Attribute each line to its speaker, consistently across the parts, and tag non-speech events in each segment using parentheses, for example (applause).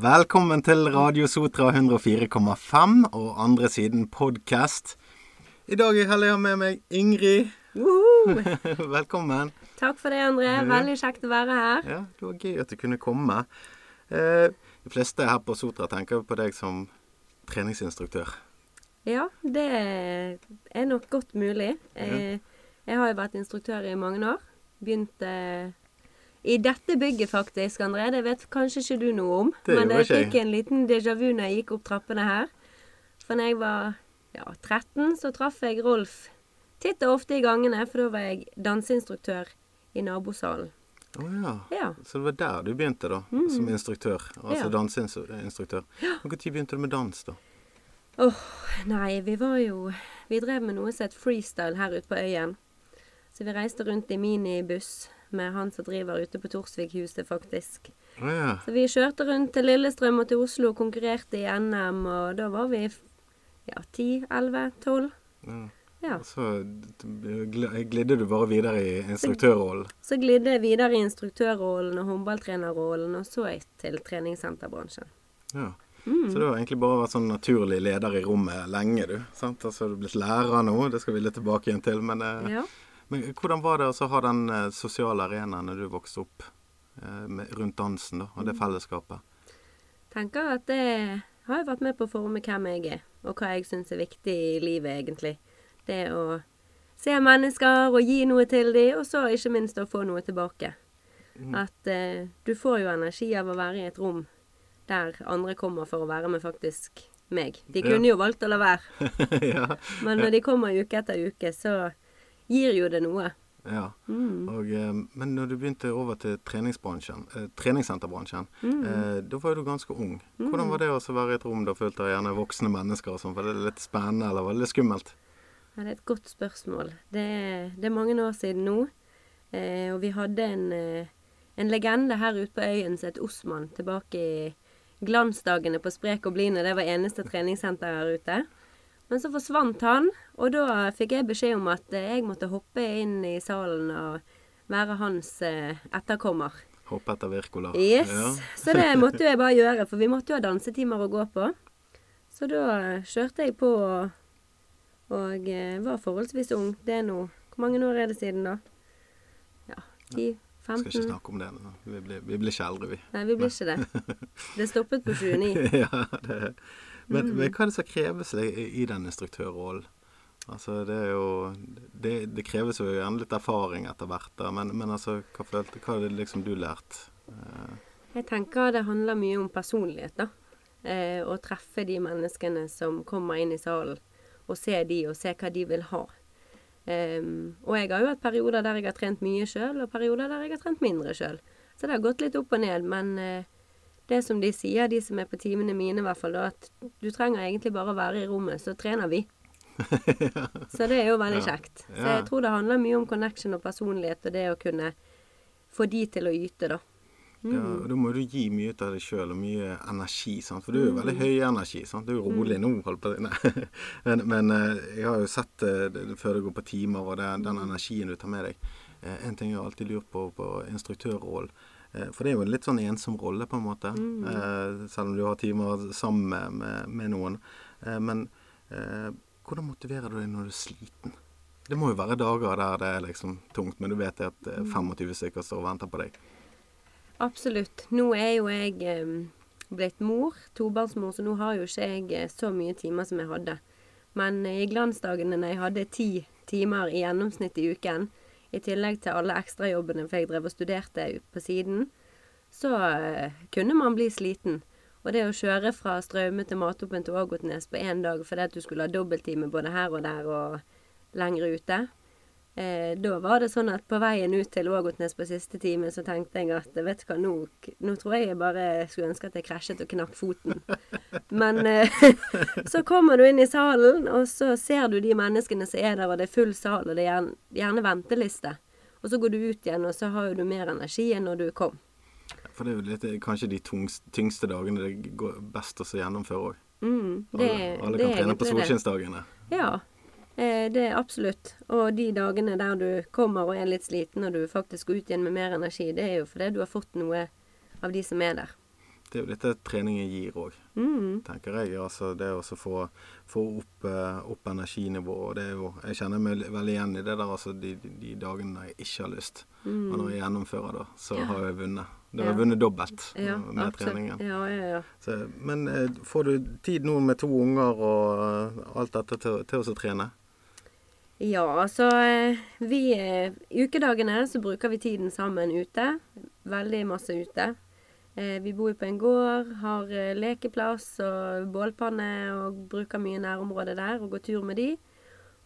Speaker 1: Velkommen til Radio Sotra 104,5 og andre siden podkast. I dag er jeg med meg Ingrid. (laughs) Velkommen.
Speaker 2: Takk for det, André. Veldig kjekt å være her.
Speaker 1: Ja, Det var gøy at du kunne komme. Eh, de fleste her på Sotra tenker på deg som treningsinstruktør.
Speaker 2: Ja, det er nok godt mulig. Jeg, Jeg har jo vært instruktør i mange år. Begynte i dette bygget, faktisk, André. Det vet kanskje ikke du noe om.
Speaker 1: Det
Speaker 2: men jeg fikk en liten déjà vu når jeg gikk opp trappene her. For når jeg var ja, 13, så traff jeg Rolf titt og ofte i gangene, for da var jeg danseinstruktør i nabosalen.
Speaker 1: Å ja.
Speaker 2: Ja.
Speaker 1: Så det var der du begynte, da? Som instruktør. Altså
Speaker 2: Ja.
Speaker 1: danseinstruktør. Når begynte du med dans, da?
Speaker 2: Åh, nei, vi var jo Vi drev med noe som het freestyle her ute på øyen. Så vi reiste rundt i minibuss med han som driver ute på Torsvikhuset, faktisk.
Speaker 1: Ah, ja.
Speaker 2: Så vi kjørte rundt til Lillestrøm og til Oslo og konkurrerte i NM, og da var vi ja, 10, 11, 12.
Speaker 1: ja.
Speaker 2: Ja.
Speaker 1: Så glidde du bare videre i instruktørrollen.
Speaker 2: Så glidde jeg videre i instruktørrollen og håndballtrenerrollen, og så til treningssenterbransjen.
Speaker 1: Ja.
Speaker 2: Mm.
Speaker 1: Så du har egentlig bare vært sånn naturlig leder i rommet lenge, du. sant? Altså du er blitt lærer nå, det skal vi litt tilbake igjen til. Men, eh,
Speaker 2: Ja.
Speaker 1: Men hvordan var det å ha den eh, sosiale arenaen når du vokste opp eh, med, rundt dansen, da, og
Speaker 2: Mm.
Speaker 1: det fellesskapet?
Speaker 2: tenker at det har jo vært med på å forme hvem jeg er, og hva jeg syns er viktig i livet, egentlig. Det å se mennesker og gi noe til dem, og så ikke minst å få noe tilbake. At eh, du får jo energi av å være i et rom der andre kommer for å være med faktisk meg. De
Speaker 1: Ja.
Speaker 2: kunne jo valgt å la være, (laughs)
Speaker 1: ja.
Speaker 2: men når de kommer uke etter uke, så gir jo det noe.
Speaker 1: ja.
Speaker 2: Mm.
Speaker 1: Og, eh, men når du begynte over til treningsbransjen, eh, treningssenterbransjen,
Speaker 2: Mm.
Speaker 1: eh, da var du ganske ung. Hvordan var det å være i et rom da fullt av gjerne voksne mennesker og sånn? Var det litt spennende, eller var det litt skummelt?
Speaker 2: Ja, det er et godt spørsmål. Det det er mange år siden nå. Eh, og vi hadde en, eh, en legende her ute på øyen som het Osman, tilbake i glansdagene på Sprek og Bline. Det var eneste treningssenter her ute. Men så forsvant han, og da fikk jeg beskjed om at eh, jeg måtte hoppe inn i salen og være hans eh, etterkommer.
Speaker 1: Hoppe etter Wirkola?
Speaker 2: Yes.
Speaker 1: Ja. (laughs)
Speaker 2: Så det (laughs) måtte jeg bare gjøre, for vi måtte jo ha dansetimer å gå på. Så da kjørte jeg på og, og eh, var forholdsvis ung. Det er nå Hvor mange år er det siden, da? Ja, 10?
Speaker 1: Skal ikke snakke om det. nå. Vi blir, vi blir ikke eldre, vi.
Speaker 2: Nei, vi blir ikke det. Det stoppet på 29. (laughs)
Speaker 1: ja, det, men,
Speaker 2: Mm.
Speaker 1: men hva er det som kreves i, i den instruktørrollen? Altså, det er jo det, det kreves jo gjerne litt erfaring etter hvert, da. Men, men altså, hva, følte, hva er det liksom du lært? Eh,
Speaker 2: Jeg tenker det handler mye om personlighet, da. Eh, å treffe de menneskene som kommer inn i salen, og se de, og se hva de vil ha. Em, og jeg har jo hatt perioder der jeg har trent mye sjøl, og perioder der jeg har trent mindre sjøl. Så det har gått litt opp og ned. Men uh, det som de sier, de som er på timene mine i hvert fall, da, at du trenger egentlig bare å være i rommet, så trener vi. (laughs) Så det er jo veldig
Speaker 1: Ja.
Speaker 2: kjekt. Så
Speaker 1: Ja.
Speaker 2: jeg tror det handler mye om connection og personlighet, og det å kunne få de til å yte, da.
Speaker 1: Ja, og da må du gi mye ut av deg sjøl og mye energi, sant? for du er jo veldig høy energi. Sant? Du er jo rolig nå, holdt på. (laughs) Men, men eh, jeg har jo sett eh, det før du går på timer, og det, den energien du tar med deg. Eh, En ting jeg alltid lurt på på instruktørrollen. For det er jo en litt sånn ensom rolle, på en måte. eh, Selv om du har timer sammen med, med, med noen. Eh, Men eh, hvordan motiverer du deg når du er sliten? Det må jo være dager der det er liksom tungt, men du vet at eh, 25 stykker står og venter på deg.
Speaker 2: Absolutt. Nå er jo jeg blitt mor, tobarnsmor, så nå har jo ikke jeg eh, så mye timer som jeg hadde. Men eh, i glansdagene når jeg hadde ti timer i gjennomsnitt i uken, i tillegg til alle ekstrajobbene, for jeg drev og studerte på siden, så eh, kunne man bli sliten. Og det å kjøre fra Straume til matoppen til Ågotnes på én dag fordi at du skulle ha dobbelttime både her og der og lenger ute, Eh, da var det sånn at på veien ut til Ågotnes på siste time, så tenkte jeg at vet du hva, nå, nå tror jeg jeg bare skulle ønske at jeg krasjet og knakk foten. Men eh, (laughs) så kommer du inn i salen, og så ser du de menneskene som er der, og det er full sal, og det er gjerne, gjerne venteliste. Og så går du ut igjen, og så har jo du mer energi enn når du kom.
Speaker 1: For det er jo litt, kanskje de tyngste dagene det går best å gjennomføre òg.
Speaker 2: Mm,
Speaker 1: Alle, alle
Speaker 2: det
Speaker 1: kan trene på solskinnsdagene.
Speaker 2: Ja, eh, det er absolutt. Og de dagene der du kommer og er litt sliten, og du faktisk går ut igjen med mer energi, det er jo fordi du har fått noe av de som er der.
Speaker 1: det er jo dette treningen gir òg,
Speaker 2: Mm.
Speaker 1: tenker jeg. Altså det å få, få opp, eh, opp energinivået. Det er Jeg kjenner meg veldig igjen i det der, altså de, de, dagene jeg ikke har lyst. Og når jeg gjennomfører da, så har jeg vunnet. Da har jeg
Speaker 2: Mm. Ja.
Speaker 1: vunnet dobbelt
Speaker 2: Ja,
Speaker 1: med
Speaker 2: absolutt.
Speaker 1: treningen.
Speaker 2: Ja, ja, ja.
Speaker 1: Så, men eh, får du tid nå med to unger og eh, alt dette til, til å trene?
Speaker 2: Ja, altså vi eh, ukedagene så bruker vi tiden sammen ute. Veldig masse ute. Eh, Vi bor jo på en gård, har lekeplass og bålpanne og bruker mye nærområde der og går tur med de.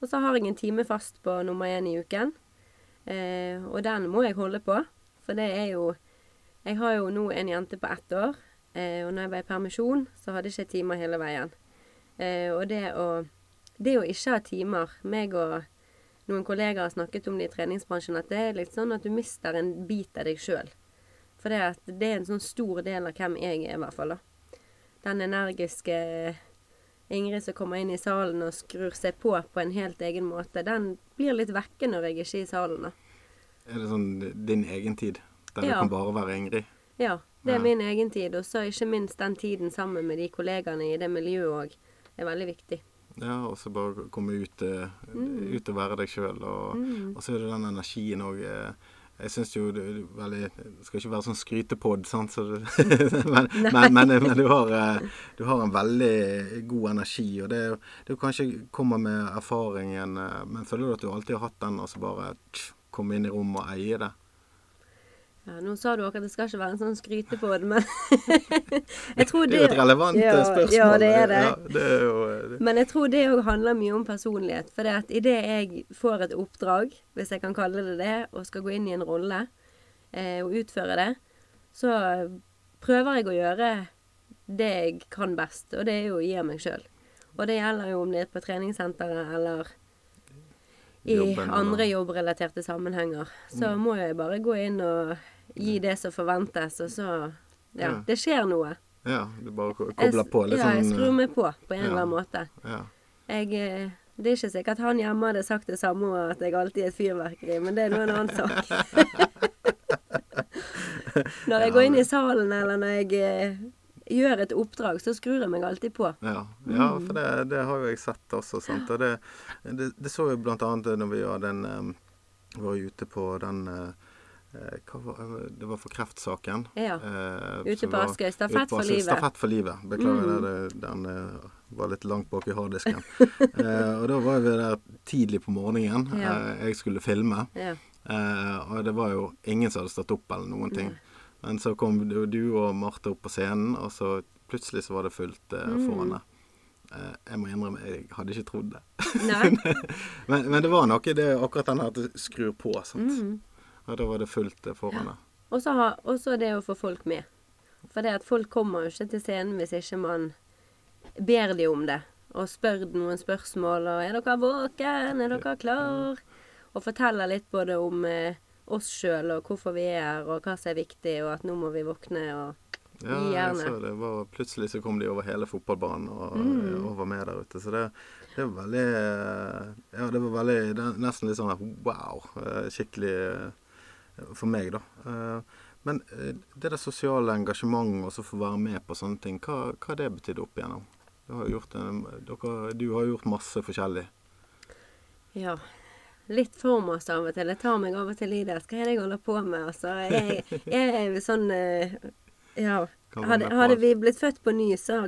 Speaker 2: Og så har jeg en time fast på nummer én i uken. Og den må jeg holde på, for det er jo Jeg har jo nå en jente på ett år, og når jeg var i permisjon, så hadde jeg ikke timer hele veien. Og det å det å ikke ha timer meg og noen kollegaer har snakket om det i treningsbransjen, at det er litt sånn at du mister en bit av deg sjøl. For det, at det er en sånn stor del av hvem jeg er, i hvert fall. da. Den energiske Ingrid som kommer inn i salen og skrur seg på på en helt egen måte, den blir litt vekke når jeg ikke er i salen. da.
Speaker 1: Er det sånn din egen tid? Der
Speaker 2: Ja.
Speaker 1: du kan bare være Ingrid?
Speaker 2: Ja, det er
Speaker 1: Ja.
Speaker 2: min egen tid. Og så ikke minst den tiden sammen med de kollegaene i det miljøet òg er veldig viktig.
Speaker 1: Ja, og så bare komme ut, eh,
Speaker 2: Mm.
Speaker 1: ut og være deg sjøl. Og, og så er det den energien òg. Jeg syns jo det veldig Det skal ikke være sånn skrytepod, sant, så det, (laughs) men, men, men, men du, har, eh, du har en veldig god energi. Og det, det kanskje kommer med erfaringen, eh, men føler du at du alltid har hatt den, og så bare tsk, komme inn i rommet og eie det?
Speaker 2: Ja, nå sa du også at det skal ikke være en sånn skrytepod, men (laughs) jeg tror
Speaker 1: Det er jo et relevant
Speaker 2: ja,
Speaker 1: eh, spørsmål.
Speaker 2: Ja, det er det.
Speaker 1: Ja, det er jo, eh, det.
Speaker 2: Men jeg tror det òg handler mye om personlighet. For det at idet jeg får et oppdrag, hvis jeg kan kalle det det, og skal gå inn i en rolle eh, og utføre det, så prøver jeg å gjøre det jeg kan best, og det er jo å gi av meg sjøl. Og det gjelder jo om det er på treningssenteret eller i
Speaker 1: Jobben,
Speaker 2: andre jobbrelaterte sammenhenger. Så må jeg bare gå inn og gi det som forventes, og så Ja,
Speaker 1: Ja.
Speaker 2: det skjer noe.
Speaker 1: Ja, du bare kobler på litt
Speaker 2: ja, jeg
Speaker 1: sånn
Speaker 2: skrur meg på på en eller annen måte.
Speaker 1: Ja.
Speaker 2: Jeg, eh, det er ikke sikkert han hjemme hadde sagt det samme, og at jeg alltid er et fyrverkeri, men det er nå en annen sak. (laughs) når jeg går inn i salen, eller når jeg eh, gjør et oppdrag, så skrur jeg meg alltid på.
Speaker 1: Ja, ja
Speaker 2: Mm.
Speaker 1: for det, det har jo jeg sett også. Sant? Og det, det, det så jo annet når vi var, den, um, var ute på den eh, eh, hva var, Det var for kreftsaken.
Speaker 2: Ja.
Speaker 1: Eh,
Speaker 2: Ute på Askøy. Stafett for livet.
Speaker 1: Stafett for livet. Beklager mm. det, den eh, var litt langt bak i harddisken. (laughs) eh, og da var vi der tidlig på morgenen.
Speaker 2: Ja.
Speaker 1: Eh, jeg skulle filme.
Speaker 2: Ja.
Speaker 1: Eh, og det var jo ingen som hadde stått opp eller noen ting. Men så kom du, og Marte opp på scenen, og så plutselig så var det fullt eh,
Speaker 2: Mm.
Speaker 1: foran. Eh, jeg må innrømme, jeg hadde ikke trodd det. (laughs) Men, men det var noe det akkurat den her at du skrur på, sant.
Speaker 2: Mm.
Speaker 1: Og da var det fullt eh, foran
Speaker 2: så ha- og så det å få folk med. For det at folk kommer jo ikke til scenen hvis ikke man ber de om det. Og spør noen spørsmål. Og 'Er dere våken? Er dere klar?' Og forteller litt både om eh, oss sjøl og hvorfor vi er her, og hva som er viktig, og at nå må vi våkne og
Speaker 1: Ja,
Speaker 2: Gi
Speaker 1: jeg
Speaker 2: gjerne.
Speaker 1: så det. Var, plutselig så kom de over hele fotballbanen og,
Speaker 2: Mm.
Speaker 1: og var med der ute. Så det, det var veldig eh, Ja, det var veldig det Nesten litt sånn wow. eh, Skikkelig eh, for meg, da. Eh, Men eh, det der sosiale engasjementet og så få være med på sånne ting, hva hva har det betydd opp igjennom? Du har, gjort en, dere, du har gjort masse forskjellig.
Speaker 2: Ja. Litt for masse av og til. Jeg tar meg av og til i det. Hva er det jeg holder på med? Altså, jeg, jeg er sånn eh, Ja. Hadde, hadde vi blitt født på ny, så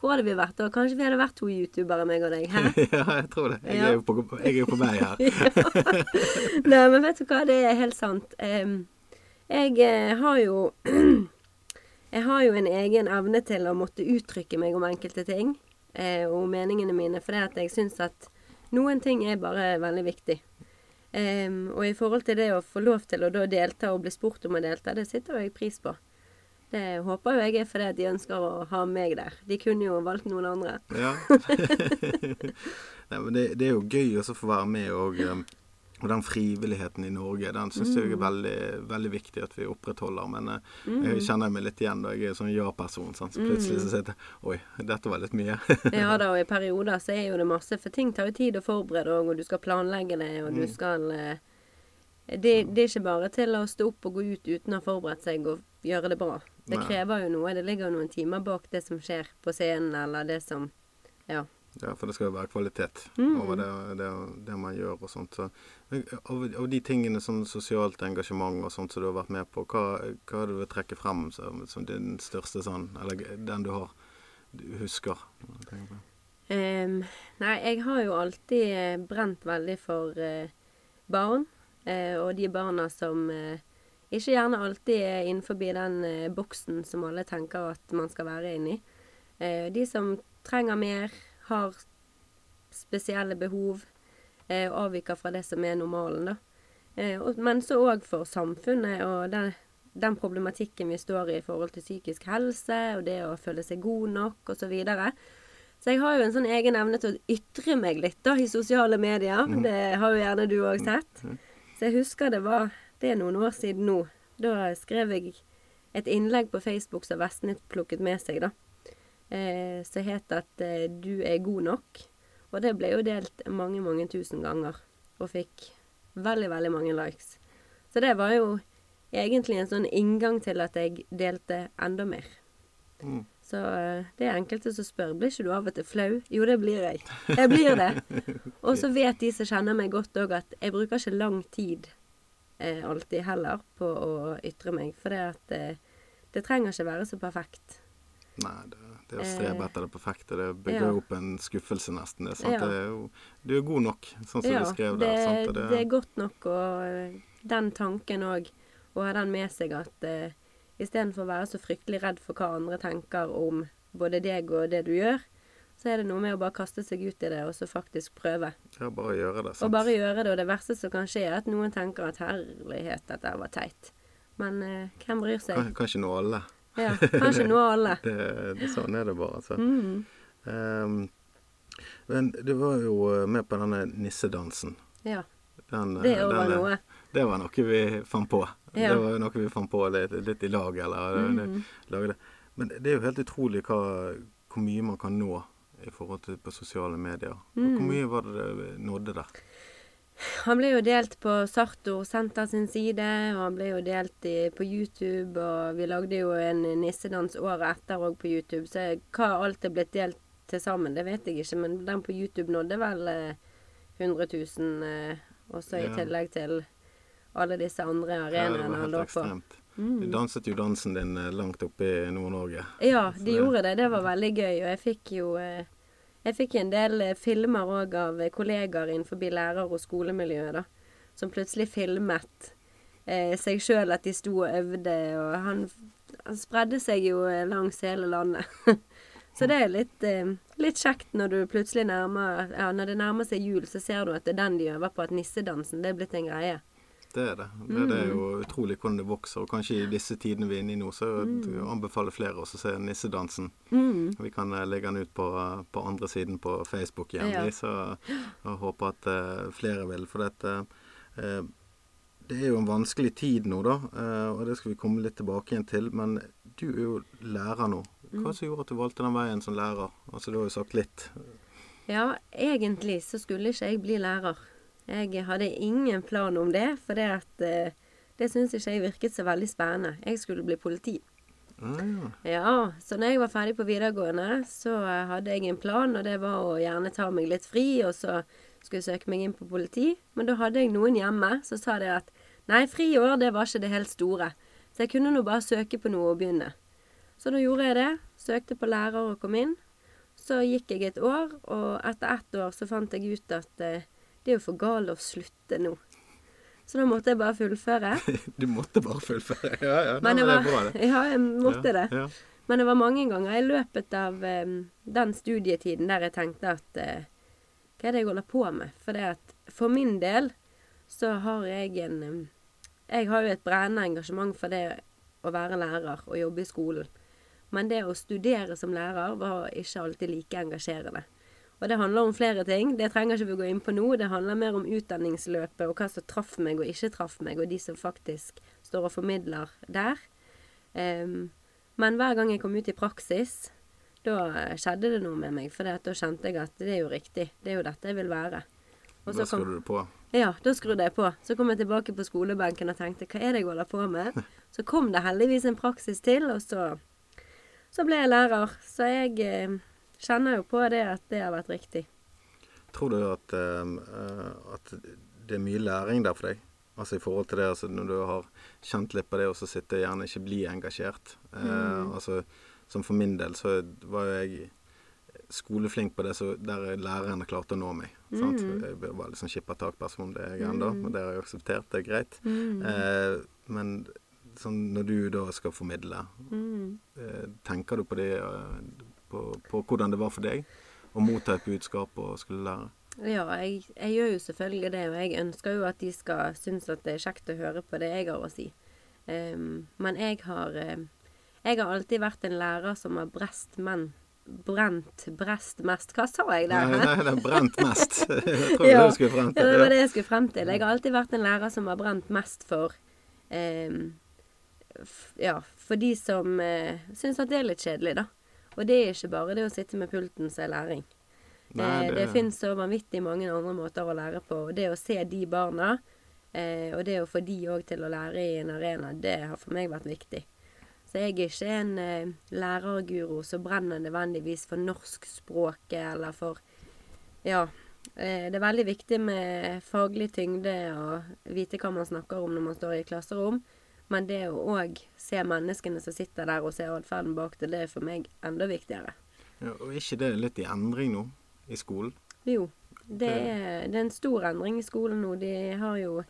Speaker 2: hvor hadde vi vært da? Kanskje vi hadde vært to youtubere, meg og deg? Hæ? (laughs)
Speaker 1: ja, jeg tror det. Jeg
Speaker 2: Ja.
Speaker 1: er jo på, jeg er jo på vei her. (laughs)
Speaker 2: Nei, men vet du hva, det er helt sant. Jeg eh, har jo (clears throat) Jeg har jo en egen evne til å måtte uttrykke meg om enkelte ting. Eh, og meningene mine. For det at jeg syns at noen ting er bare veldig viktig. Og i forhold til det å få lov til å da delta og bli spurt om å delta, det sitter jeg pris på. Det håper jo jeg er fordi de ønsker å ha meg der. De kunne jo valgt noen andre.
Speaker 1: Ja. (laughs) (laughs) Nei, men det, det er jo gøy å få være med og, um, og den frivilligheten i Norge, den syns jeg er veldig, veldig viktig at vi opprettholder. Men mm. jeg kjenner meg litt igjen da jeg er sånn ja-person. Så plutselig så sier jeg Oi, dette var litt mye. (laughs)
Speaker 2: Ja da, og i perioder så er jo det masse, for ting tar jo tid å forberede òg, og du skal planlegge det, og du skal eh, det, det er ikke bare til å stå opp og gå ut uten å ha forberedt seg, og gjøre det bra. Det
Speaker 1: Nei.
Speaker 2: krever jo noe. Det ligger jo noen timer bak det som skjer på scenen, eller det som Ja.
Speaker 1: Ja, for det skal jo være kvalitet
Speaker 2: Mm.
Speaker 1: over det, det, det man gjør og sånt. Så, av, av de tingene som sosialt engasjement og sånt som du har vært med på, hva, hva du vil trekke frem som, som din største sånn, eller den du har, du husker?
Speaker 2: Um. Nei, jeg har jo alltid eh, brent veldig for uh, barn. Eh, og de barna som eh, ikke gjerne alltid er innenfor den eh, boksen som alle tenker at man skal være inni. Eh, de som trenger mer, har spesielle behov, eh, og avviker fra det som er normalen, da. Men så òg for samfunnet og den, den problematikken vi står i i forhold til psykisk helse, og det å føle seg god nok, osv. Så, videre. så jeg har jo en sånn egen evne til å ytre meg litt da, i sosiale medier. Det har jo gjerne du òg sett. Så jeg husker det var Det er noen år siden nå. Da skrev jeg et innlegg på Facebook som Vestnytt plukket med seg, da. Eh, som het at eh, 'du er god nok'. Og det ble jo delt mange, mange tusen ganger. Og fikk veldig, veldig mange likes. Så det var jo egentlig en sånn inngang til at jeg delte enda mer.
Speaker 1: Mm.
Speaker 2: Så eh, det er enkelte som spør blir ikke du av og til flau. Jo, det blir jeg. Jeg blir det. (laughs) Og så vet de som kjenner meg godt òg, at jeg bruker ikke lang tid eh, alltid heller på å ytre meg. For det at eh, det trenger ikke være så perfekt.
Speaker 1: Nei, det, det å strebe etter det perfekte, det bygger
Speaker 2: ja.
Speaker 1: opp en skuffelse nesten. Det?
Speaker 2: Ja.
Speaker 1: Det er jo, du er god nok, sånn som
Speaker 2: ja,
Speaker 1: du skrev
Speaker 2: det,
Speaker 1: der. Det,
Speaker 2: det er godt nok, og eh, den tanken òg, å ha den med seg at uh, istedenfor å være så fryktelig redd for hva andre tenker om både deg og det du gjør, så er det noe med å bare kaste seg ut i det, og så faktisk prøve.
Speaker 1: ja, bare gjøre det.
Speaker 2: Og bare gjøre det. Og det verste som kan skje, er at noen tenker at herlighet, dette var teit. Men eh, hvem bryr seg?
Speaker 1: Kan, kan ikke nå alle.
Speaker 2: Ja, kanskje nå alle. (laughs)
Speaker 1: Det, det, sånn er det bare, altså.
Speaker 2: Mm.
Speaker 1: Um, men du var jo eh, med på denne nissedansen.
Speaker 2: Ja.
Speaker 1: Den,
Speaker 2: Det òg var
Speaker 1: eh,
Speaker 2: noe.
Speaker 1: Det var noe vi fant på.
Speaker 2: Ja.
Speaker 1: Det var noe vi fant på litt, litt i lag, eller mm -hmm.
Speaker 2: Mhm.
Speaker 1: lagde. Men det er jo helt utrolig hva, hvor mye man kan nå i forhold til på sosiale medier.
Speaker 2: Mm.
Speaker 1: Hvor mye var det det nådde der?
Speaker 2: Han ble jo delt på Sartor Senter sin side, og han ble jo delt i, på YouTube, og vi lagde jo en nissedans året etter òg på YouTube, så hva alt er blitt delt til sammen, det vet jeg ikke, men den på YouTube nådde vel eh, 100 000, eh, også i
Speaker 1: Ja.
Speaker 2: tillegg til alle disse andre arenaene han lå på. Mm.
Speaker 1: Du danset jo dansen din eh, langt oppe i Nord-Norge.
Speaker 2: Ja, de gjorde det. Det var veldig gøy. Og jeg fikk jo eh, Jeg fikk en del eh, filmer òg av kollegaer innenfor lærer- og skolemiljøet, da. Som plutselig filmet eh, seg sjøl at de sto og øvde, og han, han spredde seg jo langs hele landet. (laughs) så det er litt, eh, litt kjekt når du plutselig nærmer Ja, når det nærmer seg jul, så ser du at det er den de øver på, at nissedansen, det er blitt en greie.
Speaker 1: Det er det. Det, det er
Speaker 2: Mm.
Speaker 1: jo utrolig hvordan det vokser. Og kanskje i disse tidene vi er inne i nå, så jeg anbefaler flere oss å se Nissedansen.
Speaker 2: Mm.
Speaker 1: Vi kan eh, legge den ut på, på andre siden på Facebook vi, så jeg håper at eh, flere vil. For dette, eh, det er jo en vanskelig tid nå, da, og det skal vi komme litt tilbake igjen til. Men du er jo lærer nå.
Speaker 2: Mm.
Speaker 1: Hva som gjorde at du valgte den veien som lærer? Altså, Du har jo sagt litt.
Speaker 2: Ja, egentlig så skulle ikke jeg bli lærer. Jeg hadde ingen plan om det, for det at eh, det syns ikke jeg virket så veldig spennende. Jeg skulle bli politi.
Speaker 1: Ah, ja.
Speaker 2: Ja, så når jeg var ferdig på videregående, så eh, hadde jeg en plan, og det var å gjerne ta meg litt fri, og så skulle jeg søke meg inn på politi. Men da hadde jeg noen hjemme som sa det at nei, friår, det var ikke det helt store. Så jeg kunne nå bare søke på noe og begynne. Så da gjorde jeg det. Søkte på lærer og kom inn. Så gikk jeg et år, og etter ett år så fant jeg ut at eh, det er jo for galt å slutte nå. Så da måtte jeg bare fullføre. (laughs)
Speaker 1: Du måtte bare fullføre. Ja, ja. Nå,
Speaker 2: Men det
Speaker 1: det
Speaker 2: var,
Speaker 1: er bra, det. (laughs)
Speaker 2: ja, jeg måtte det.
Speaker 1: Ja,
Speaker 2: Men det var mange ganger i løpet av um, den studietiden der jeg tenkte at uh, Hva er det jeg holder på med? For det at for min del så har jeg en um, Jeg har jo et brennende engasjement for det å være lærer og jobbe i skolen. Men det å studere som lærer var ikke alltid like engasjerende. Og det handler om flere ting. Det trenger ikke vi gå inn på nå. Det handler mer om utdanningsløpet og hva som traff meg og ikke traff meg, og de som faktisk står og formidler der. Um, men hver gang jeg kom ut i praksis, da skjedde det noe med meg. For da kjente jeg at det er jo riktig. Det er jo dette jeg vil være. Og
Speaker 1: Da skal du på.
Speaker 2: Ja, da skrudde jeg på. Så kom jeg tilbake på skolebenken og tenkte hva er det jeg holder på med? (laughs) Så kom det heldigvis en praksis til, og så, så ble jeg lærer. Så jeg eh, kjenner jo på det at det har vært riktig.
Speaker 1: Tror du at, uh, at det er mye læring der for deg? Altså i forhold til det, altså når du har kjent litt på det, og så sitter gjerne ikke bli engasjert. Eh, altså, som for min del så var jo jeg skoleflink på det så der lærerne klarte å nå meg. sant? Jeg var litt sånn skippertakperson, det er jeg ennå, men det har jeg akseptert, det er greit. Eh, men sånn når du da skal formidle, eh, tenker du på det eh, på, på hvordan det var for deg å motta et budskap og skulle lære?
Speaker 2: Ja, jeg, jeg gjør jo selvfølgelig det, og jeg ønsker jo at de skal synes at det er kjekt å høre på det jeg har å si. Um, men jeg har eh, Jeg har alltid vært en lærer som har brest menn Brent brest mest Hva sa jeg der?
Speaker 1: Nei, nei, (laughs) det er brent mest. Jeg tror
Speaker 2: Ja.
Speaker 1: det skulle frem
Speaker 2: Ja, det var det jeg skulle frem til. Jeg har alltid vært en lærer som har brent mest for ehm, f Ja, for de som eh, syns at det er litt kjedelig, da. Og det er ikke bare det å sitte med pulten som er læring.
Speaker 1: Nei,
Speaker 2: eh, det
Speaker 1: det-
Speaker 2: finnes så vanvittig mange andre måter å lære på. Og det å se de barna, eh, og det å få de òg til å lære i en arena, det har for meg vært viktig. Så jeg er ikke en eh, lærerguro som brenner nødvendigvis for norskspråket eller for Ja. Eh, det er veldig viktig med faglig tyngde og vite hva man snakker om når man står i klasserom. Men det å òg se menneskene som sitter der, og se atferden bak det, det er for meg enda viktigere.
Speaker 1: Ja, og er ikke det litt i endring nå i skolen?
Speaker 2: Jo, det er, det er en stor endring i skolen nå. De har jo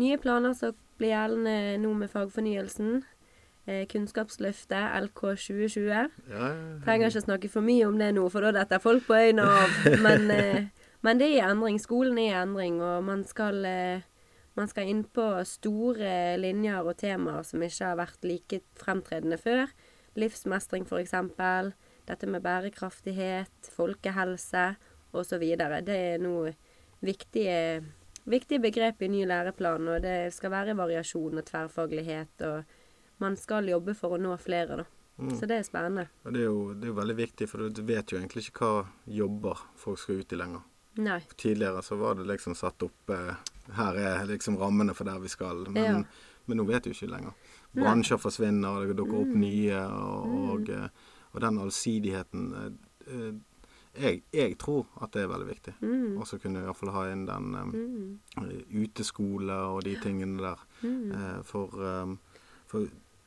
Speaker 2: nye planer som blir gjeldende nå med fagfornyelsen. Eh, Kunnskapsløftet, LK 2020.
Speaker 1: Ja, ja, ja.
Speaker 2: Trenger ikke snakke for mye om det nå, for da detter folk på øynene av. (laughs) Men, eh, men det er i endring. Skolen er i endring, og man skal, eh, man skal inn på store linjer og temaer som ikke har vært like fremtredende før. Livsmestring, f.eks. Dette med bærekraftighet, folkehelse osv. Det er nå viktige, viktige begrep i ny læreplan, og det skal være variasjon og tverrfaglighet. og man skal jobbe for å nå flere, da. Så det er spennende.
Speaker 1: Ja, det er, jo, det er jo veldig viktig, for du vet jo egentlig ikke hva jobber folk skal ut i lenger.
Speaker 2: Nei.
Speaker 1: Tidligere så var det liksom satt opp eh, Her er liksom rammene for der vi skal. Men,
Speaker 2: Ja.
Speaker 1: men nå vet du ikke lenger. Bransjer forsvinner, og det dukker
Speaker 2: Mm.
Speaker 1: opp nye. Og, og, eh, og den allsidigheten eh, eh, jeg, jeg tror at det er veldig viktig.
Speaker 2: Mm.
Speaker 1: Og så kunne vi iallfall ha inn den eh, uteskole og de tingene der.
Speaker 2: Mm.
Speaker 1: Uh, for, um, for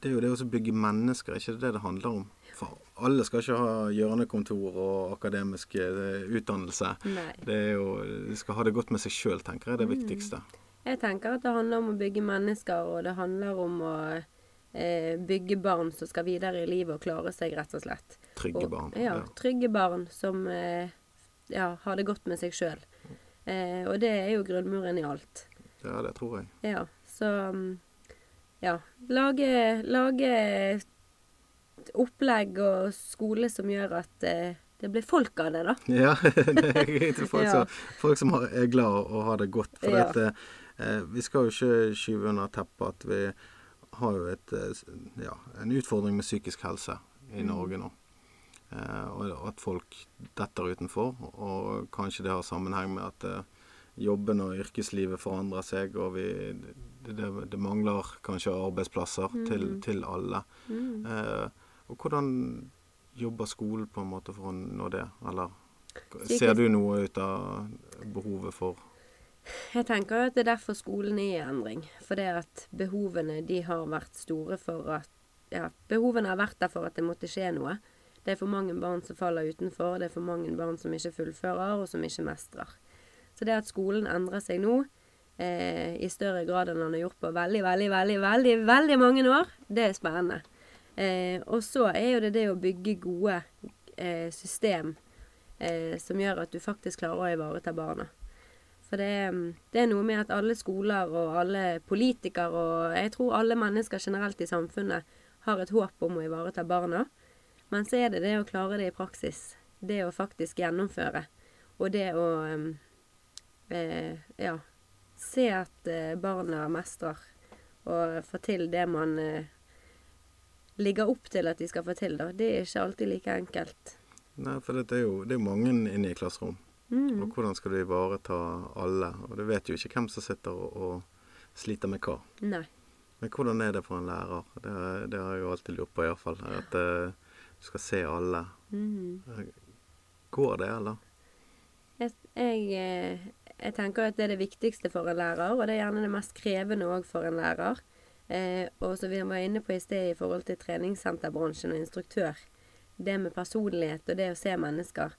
Speaker 1: det er jo det å bygge mennesker, er ikke det det handler om? For alle skal ikke ha hjørnekontor og akademisk eh, utdannelse.
Speaker 2: Nei.
Speaker 1: Det er jo, De skal ha det godt med seg sjøl, tenker jeg det
Speaker 2: Mm.
Speaker 1: viktigste.
Speaker 2: Jeg tenker at det handler om å bygge mennesker, og det handler om å eh, bygge barn som skal videre i livet og klare seg, rett og slett.
Speaker 1: Trygge
Speaker 2: Og-
Speaker 1: barn.
Speaker 2: Ja, trygge barn som eh, ja, har det godt med seg sjøl. Eh, og det er jo grunnmuren i alt.
Speaker 1: ja, det tror jeg.
Speaker 2: Ja, så mm, Ja. Lage, lage et opplegg og skole som gjør at eh, det blir folk av det, da. (laughs)
Speaker 1: Ja, det er greit. folk,
Speaker 2: Ja.
Speaker 1: som, folk som er glad og har det godt. For
Speaker 2: Ja.
Speaker 1: dette, eh, vi skal jo ikke skyve under teppet at vi har jo et, eh, ja, en utfordring med psykisk helse i
Speaker 2: Mm.
Speaker 1: Norge nå. Eh, og at folk detter utenfor. Og kanskje det har sammenheng med at eh, jobben og yrkeslivet forandrer seg, og vi, det, det, det mangler kanskje arbeidsplasser til, til alle.
Speaker 2: Mm.
Speaker 1: Eh, og hvordan jobber skolen på en måte for å nå det, eller ser du noe ut av behovet for
Speaker 2: Jeg tenker jo at det er derfor skolen er i endring. For det at behovene de har vært store for at Ja, behovene har vært der for at det måtte skje noe. Det er for mange barn som faller utenfor, det er for mange barn som ikke fullfører, og som ikke mestrer. Så det at skolen endrer seg nå, eh, i større grad enn den har gjort på veldig, veldig, veldig, veldig, veldig mange år, det er spennende. Eh, og så er jo det det å bygge gode eh, system eh, som gjør at du faktisk klarer å ivareta barna. For det, er- det er noe med at alle skoler og alle politikere og jeg tror alle mennesker generelt i samfunnet har et håp om å ivareta barna. Men så er det det å klare det i praksis. Det å faktisk gjennomføre. Og det å eh, ja, se at eh, barna mestrer og får til det man eh, ligger opp til at de skal få til. Da. Det er ikke alltid like enkelt.
Speaker 1: Nei, for det er jo det er mange inne i klasserom.
Speaker 2: Mm.
Speaker 1: Og hvordan skal du ivareta alle? Og du vet jo ikke hvem som sitter og, og sliter med hva.
Speaker 2: Nei.
Speaker 1: Men hvordan er det for en lærer? Det, det har jeg jo alltid lurt på, iallfall. At eh, du skal se alle.
Speaker 2: Mm.
Speaker 1: Går det, eller?
Speaker 2: Jeg, jeg, eh, jeg tenker at det er det viktigste for en lærer, og det er gjerne det mest krevende òg for en lærer. Eh, og som vi var inne på i sted i forhold til treningssenterbransjen og instruktør, det med personlighet og det å se mennesker,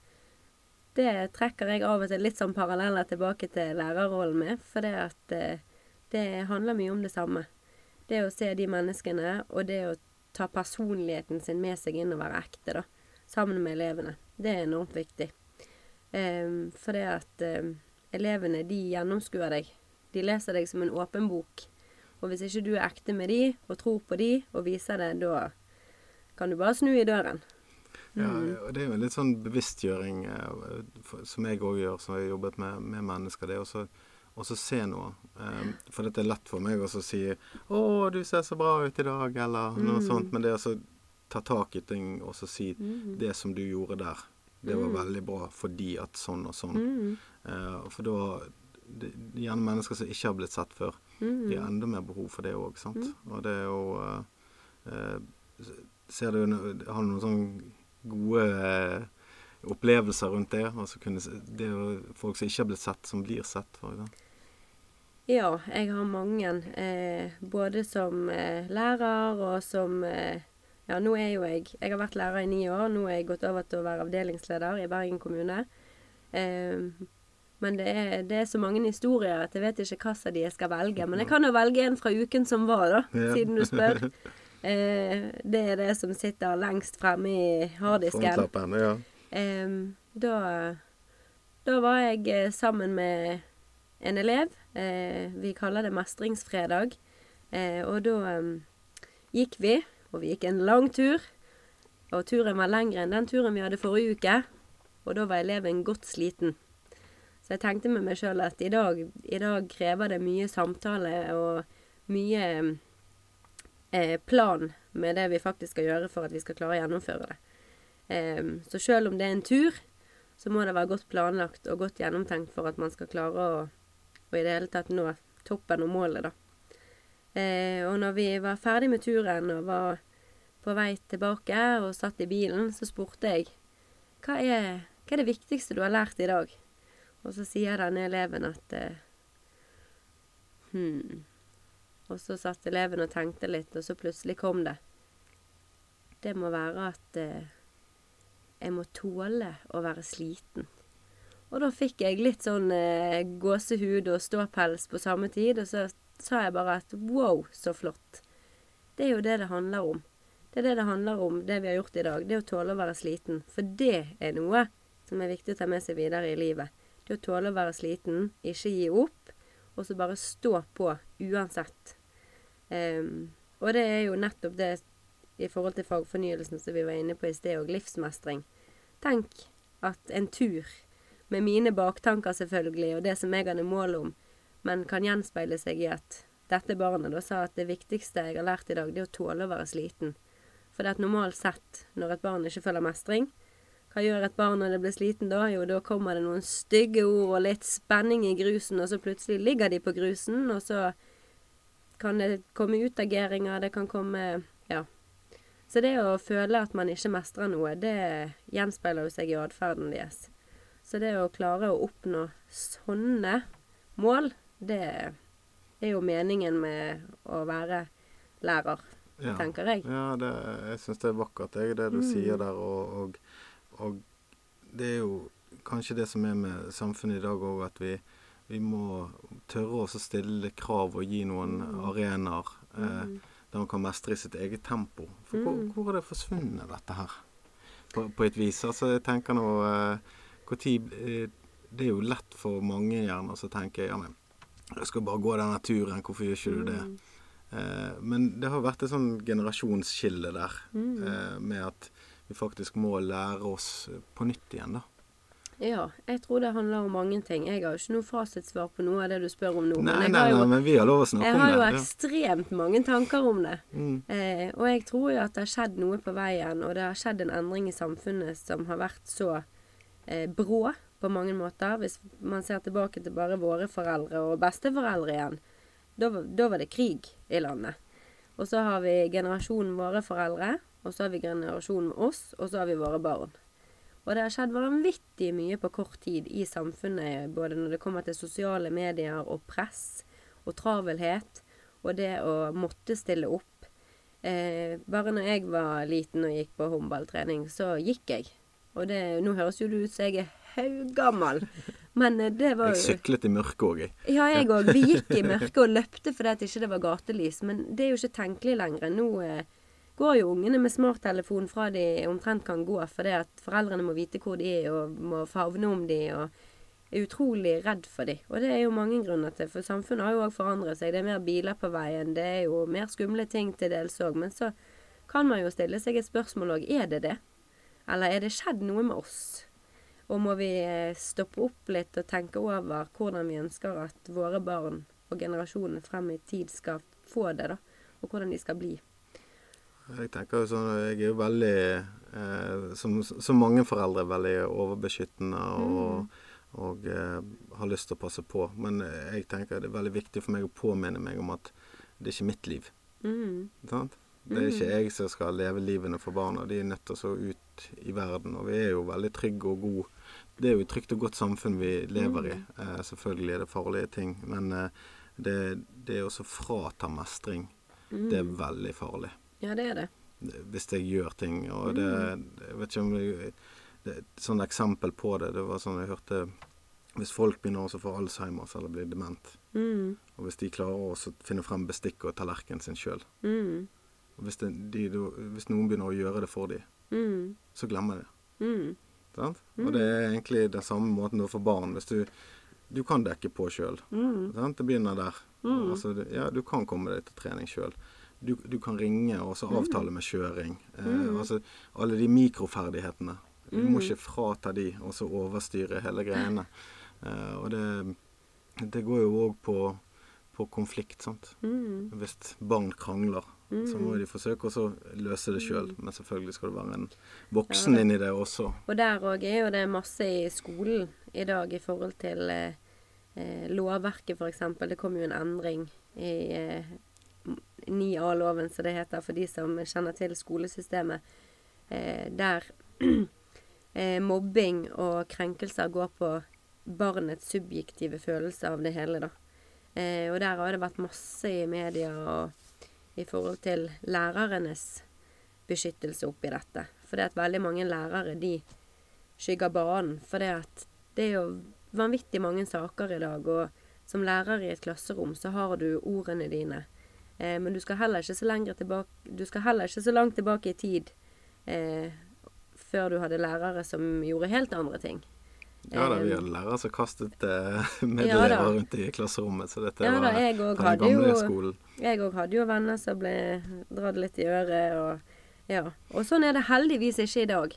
Speaker 2: det trekker jeg av og til litt sånn paralleller tilbake til lærerrollen med, for det at eh, det handler mye om det samme. Det å se de menneskene, og det å ta personligheten sin med seg inn og være ekte, da. Sammen med elevene. Det er enormt viktig. Eh, for det at um, elevene, de gjennomskuer deg. De leser deg som en åpen bok. Og hvis ikke du er ekte med de, og tror på de, og viser det, da kan du bare snu i døren.
Speaker 1: Ja, og det er jo en litt sånn bevisstgjøring eh, som jeg òg gjør, som har jobbet med, med mennesker. Det også og så se noe. Um, for dette er lett for meg å si 'Å, du ser så bra ut i dag', eller noe sånt. Men det å ta tak i ting og så si 'Det som du gjorde der, det var veldig bra fordi at sånn og sånn'. Uh, for da er gjerne mennesker som ikke har blitt sett før. De har enda mer behov for det òg, sant. Og det er jo uh, Ser du Har du noen sånne gode opplevelser rundt det? Altså kunne, det er jo folk som ikke har blitt sett, som blir sett. for eksempel.
Speaker 2: Ja, jeg har mange. Eh, både som eh, lærer og som eh, Ja, nå er jo jeg Jeg har vært lærer i ni år. Nå er jeg gått over til å være avdelingsleder i Bergen kommune. Eh, men det er, det er, så mange historier at jeg vet ikke hvilken de jeg skal velge. Men jeg kan jo velge en fra uken som var, da,
Speaker 1: Ja.
Speaker 2: siden du spør. (laughs) Eh, det er det som sitter lengst fremme i harddisken.
Speaker 1: Ja.
Speaker 2: Eh, da, da var jeg eh, sammen med en elev. Eh, vi kaller det mestringsfredag. Eh, og da gikk vi, og vi gikk en lang tur. Og turen var lengre enn den turen vi hadde forrige uke. Og da var eleven godt sliten. Så jeg tenkte med meg sjøl at i dag, i dag krever det mye samtale og mye eh, plan med det vi faktisk skal gjøre for at vi skal klare å gjennomføre det. Eh, så selv om det er en tur, så må det være godt planlagt og godt gjennomtenkt for at man skal klare å, å i det hele tatt nå toppen og målet, da. Eh, og når vi var ferdig med turen og var på vei tilbake og satt i bilen, så spurte jeg hva er, hva er det viktigste du har lært i dag? Og så sier denne eleven at Hm. Og så satt eleven og tenkte litt, og så plutselig kom det. Det må være at eh, jeg må tåle å være sliten. Og da fikk jeg litt sånn eh, gåsehud og ståpels på samme tid, og så sa jeg bare at wow, så flott. Det er jo det det handler om. Det er det det handler om, det vi har gjort i dag. Det å tåle å være sliten. For det er noe som er viktig å ta med seg videre i livet. Det å tåle å være sliten, ikke gi opp, og så bare stå på uansett. Um, og det er jo nettopp det i forhold til fagfornyelsen som vi var inne på i sted, og livsmestring. Tenk at en tur, med mine baktanker selvfølgelig, og det som jeg hadde mål om, men kan gjenspeile seg i at dette barnet da sa at det viktigste jeg har lært i dag, det er å tåle å være sliten. For det er at normalt sett, når et barn ikke føler mestring, hva gjør et barn når det blir sliten da? Jo, da kommer det noen stygge ord og litt spenning i grusen, og så plutselig ligger de på grusen, og så kan det komme utageringer, det kan komme Ja. Så det å føle at man ikke mestrer noe, det gjenspeiler jo seg i atferden deres. Så det å klare å oppnå sånne mål, det er jo meningen med å være lærer,
Speaker 1: Ja.
Speaker 2: tenker jeg.
Speaker 1: Ja, det, jeg syns det er vakkert, det, det du sier der. Og, og, og det er jo kanskje det som er med samfunnet i dag òg, at vi, vi må tørre å stille krav og gi noen arenaer eh, der man kan mestre i sitt eget tempo. For hvor, hvor er det forsvunnet, dette her? På, på et vis. Altså, jeg tenker nå eh, hvor tid, eh, Det er jo lett for mange gjerne å tenke ja, men jeg skal bare gå denne turen, hvorfor gjør ikke du det? Eh, men det har vært et sånn generasjonsskille der, eh, med at vi faktisk må lære oss på nytt igjen, da.
Speaker 2: Ja, jeg tror det handler om mange ting. Jeg har jo ikke noe fasitsvar på noe av det du spør om nå.
Speaker 1: Nei,
Speaker 2: men
Speaker 1: nei,
Speaker 2: jo,
Speaker 1: nei, men vi har lov å snakke om det.
Speaker 2: jeg har jo
Speaker 1: det. ja.
Speaker 2: ekstremt mange tanker om det.
Speaker 1: Mm.
Speaker 2: Eh, og jeg tror jo at det har skjedd noe på veien, og det har skjedd en endring i samfunnet som har vært så eh, brå på mange måter. Hvis man ser tilbake til bare våre foreldre og besteforeldre igjen, da, da var det krig i landet. Og så har vi generasjonen våre foreldre, og så har vi generasjonen med oss, og så har vi våre barn. Og det har skjedd vanvittig mye på kort tid i samfunnet, både når det kommer til sosiale medier og press og travelhet, og det å måtte stille opp. Eh, bare når jeg var liten og gikk på håndballtrening, så gikk jeg. Og det, nå høres jo det ut som jeg er haugammal, men eh, det var
Speaker 1: Jeg syklet i mørket òg, jeg.
Speaker 2: ja, jeg òg. Vi gikk i mørket og løpte fordi at ikke det var gatelys. Men det er jo ikke tenkelig lenger. Nå eh, går jo ungene med smarttelefon fra de omtrent kan gå, fordi at foreldrene må vite hvor de er og må favne om de og er utrolig redd for de. Og det er jo mange grunner til, for samfunnet har jo òg forandret seg. Det er mer biler på veien, det er jo mer skumle ting til dels òg. Men så kan man jo stille seg et spørsmål òg. Er det det? Eller er det skjedd noe med oss? Og må vi eh, stoppe opp litt og tenke over hvordan vi ønsker at våre barn og generasjonene frem i tid skal få det, da. Og hvordan de skal bli.
Speaker 1: Jeg tenker jo sånn, jeg er jo veldig, eh, som, som mange foreldre, veldig overbeskyttende og, og eh, har lyst til å passe på. Men jeg tenker det er veldig viktig for meg å påminne meg om at det er ikke mitt liv.
Speaker 2: Mm.
Speaker 1: Sant? Det er ikke jeg som skal leve livene for barna. De er nødt til å så ut i verden. Og vi er jo veldig trygge og gode. Det er jo et trygt og godt samfunn vi lever i. Eh, selvfølgelig er det farlige ting. Men eh, det, det å så frata mestring, det er veldig farlig.
Speaker 2: Ja, det er det.
Speaker 1: Hvis jeg gjør ting. Og det Jeg vet ikke om jeg, det, Et eksempel på det, det var sånn jeg hørte Hvis folk begynner å få Alzheimers eller blir dement,
Speaker 2: Mm.
Speaker 1: og hvis de klarer å finne frem bestikket og tallerkenen sin sjøl
Speaker 2: Mm.
Speaker 1: hvis, det, hvis noen begynner å gjøre det for dem,
Speaker 2: Mm.
Speaker 1: så glemmer de det.
Speaker 2: Mm.
Speaker 1: Sant? Og det er egentlig den samme måten for barn. Hvis du, du kan dekke på sjøl.
Speaker 2: Mm.
Speaker 1: Det begynner der. Altså, ja, du kan komme deg til trening sjøl. Du, du kan ringe og så avtale med kjøring. Eh, altså, alle de mikroferdighetene. Du må ikke frata de og så overstyre hele greiene. Eh, og det, det går jo òg på, på konflikt, sant.
Speaker 2: Mm.
Speaker 1: Hvis barn krangler, så må de forsøke å løse det sjøl. Men selvfølgelig skal det være en voksen inni det også.
Speaker 2: Og der òg er jo det masse i skolen i dag i forhold til eh, eh, lovverket, f.eks. Det kom jo en endring i eh, 9A-loven, som det heter, for de som kjenner til skolesystemet, eh, der (clears throat) eh, mobbing og krenkelser går på barnets subjektive følelse av det hele, da. Eh, og der har det vært masse i media og i forhold til lærernes beskyttelse oppi dette. For det at veldig mange lærere, de skygger banen. For det at det er jo vanvittig mange saker i dag, og som lærer i et klasserom så har du ordene dine. Eh, men du skal heller ikke så tilbake Du skal heller ikke så langt tilbake i tid eh, før du hadde lærere som gjorde helt andre ting.
Speaker 1: Ja da, vi
Speaker 2: Eh,
Speaker 1: hadde lærere som kastet eh, medelever (laughs)
Speaker 2: ja,
Speaker 1: rundt i klasserommet. Så dette
Speaker 2: Ja da,
Speaker 1: var
Speaker 2: jeg
Speaker 1: den gamle
Speaker 2: jo
Speaker 1: skolen.
Speaker 2: Jeg òg hadde jo venner som ble dratt litt i øret og Ja. Og sånn er det heldigvis ikke i dag.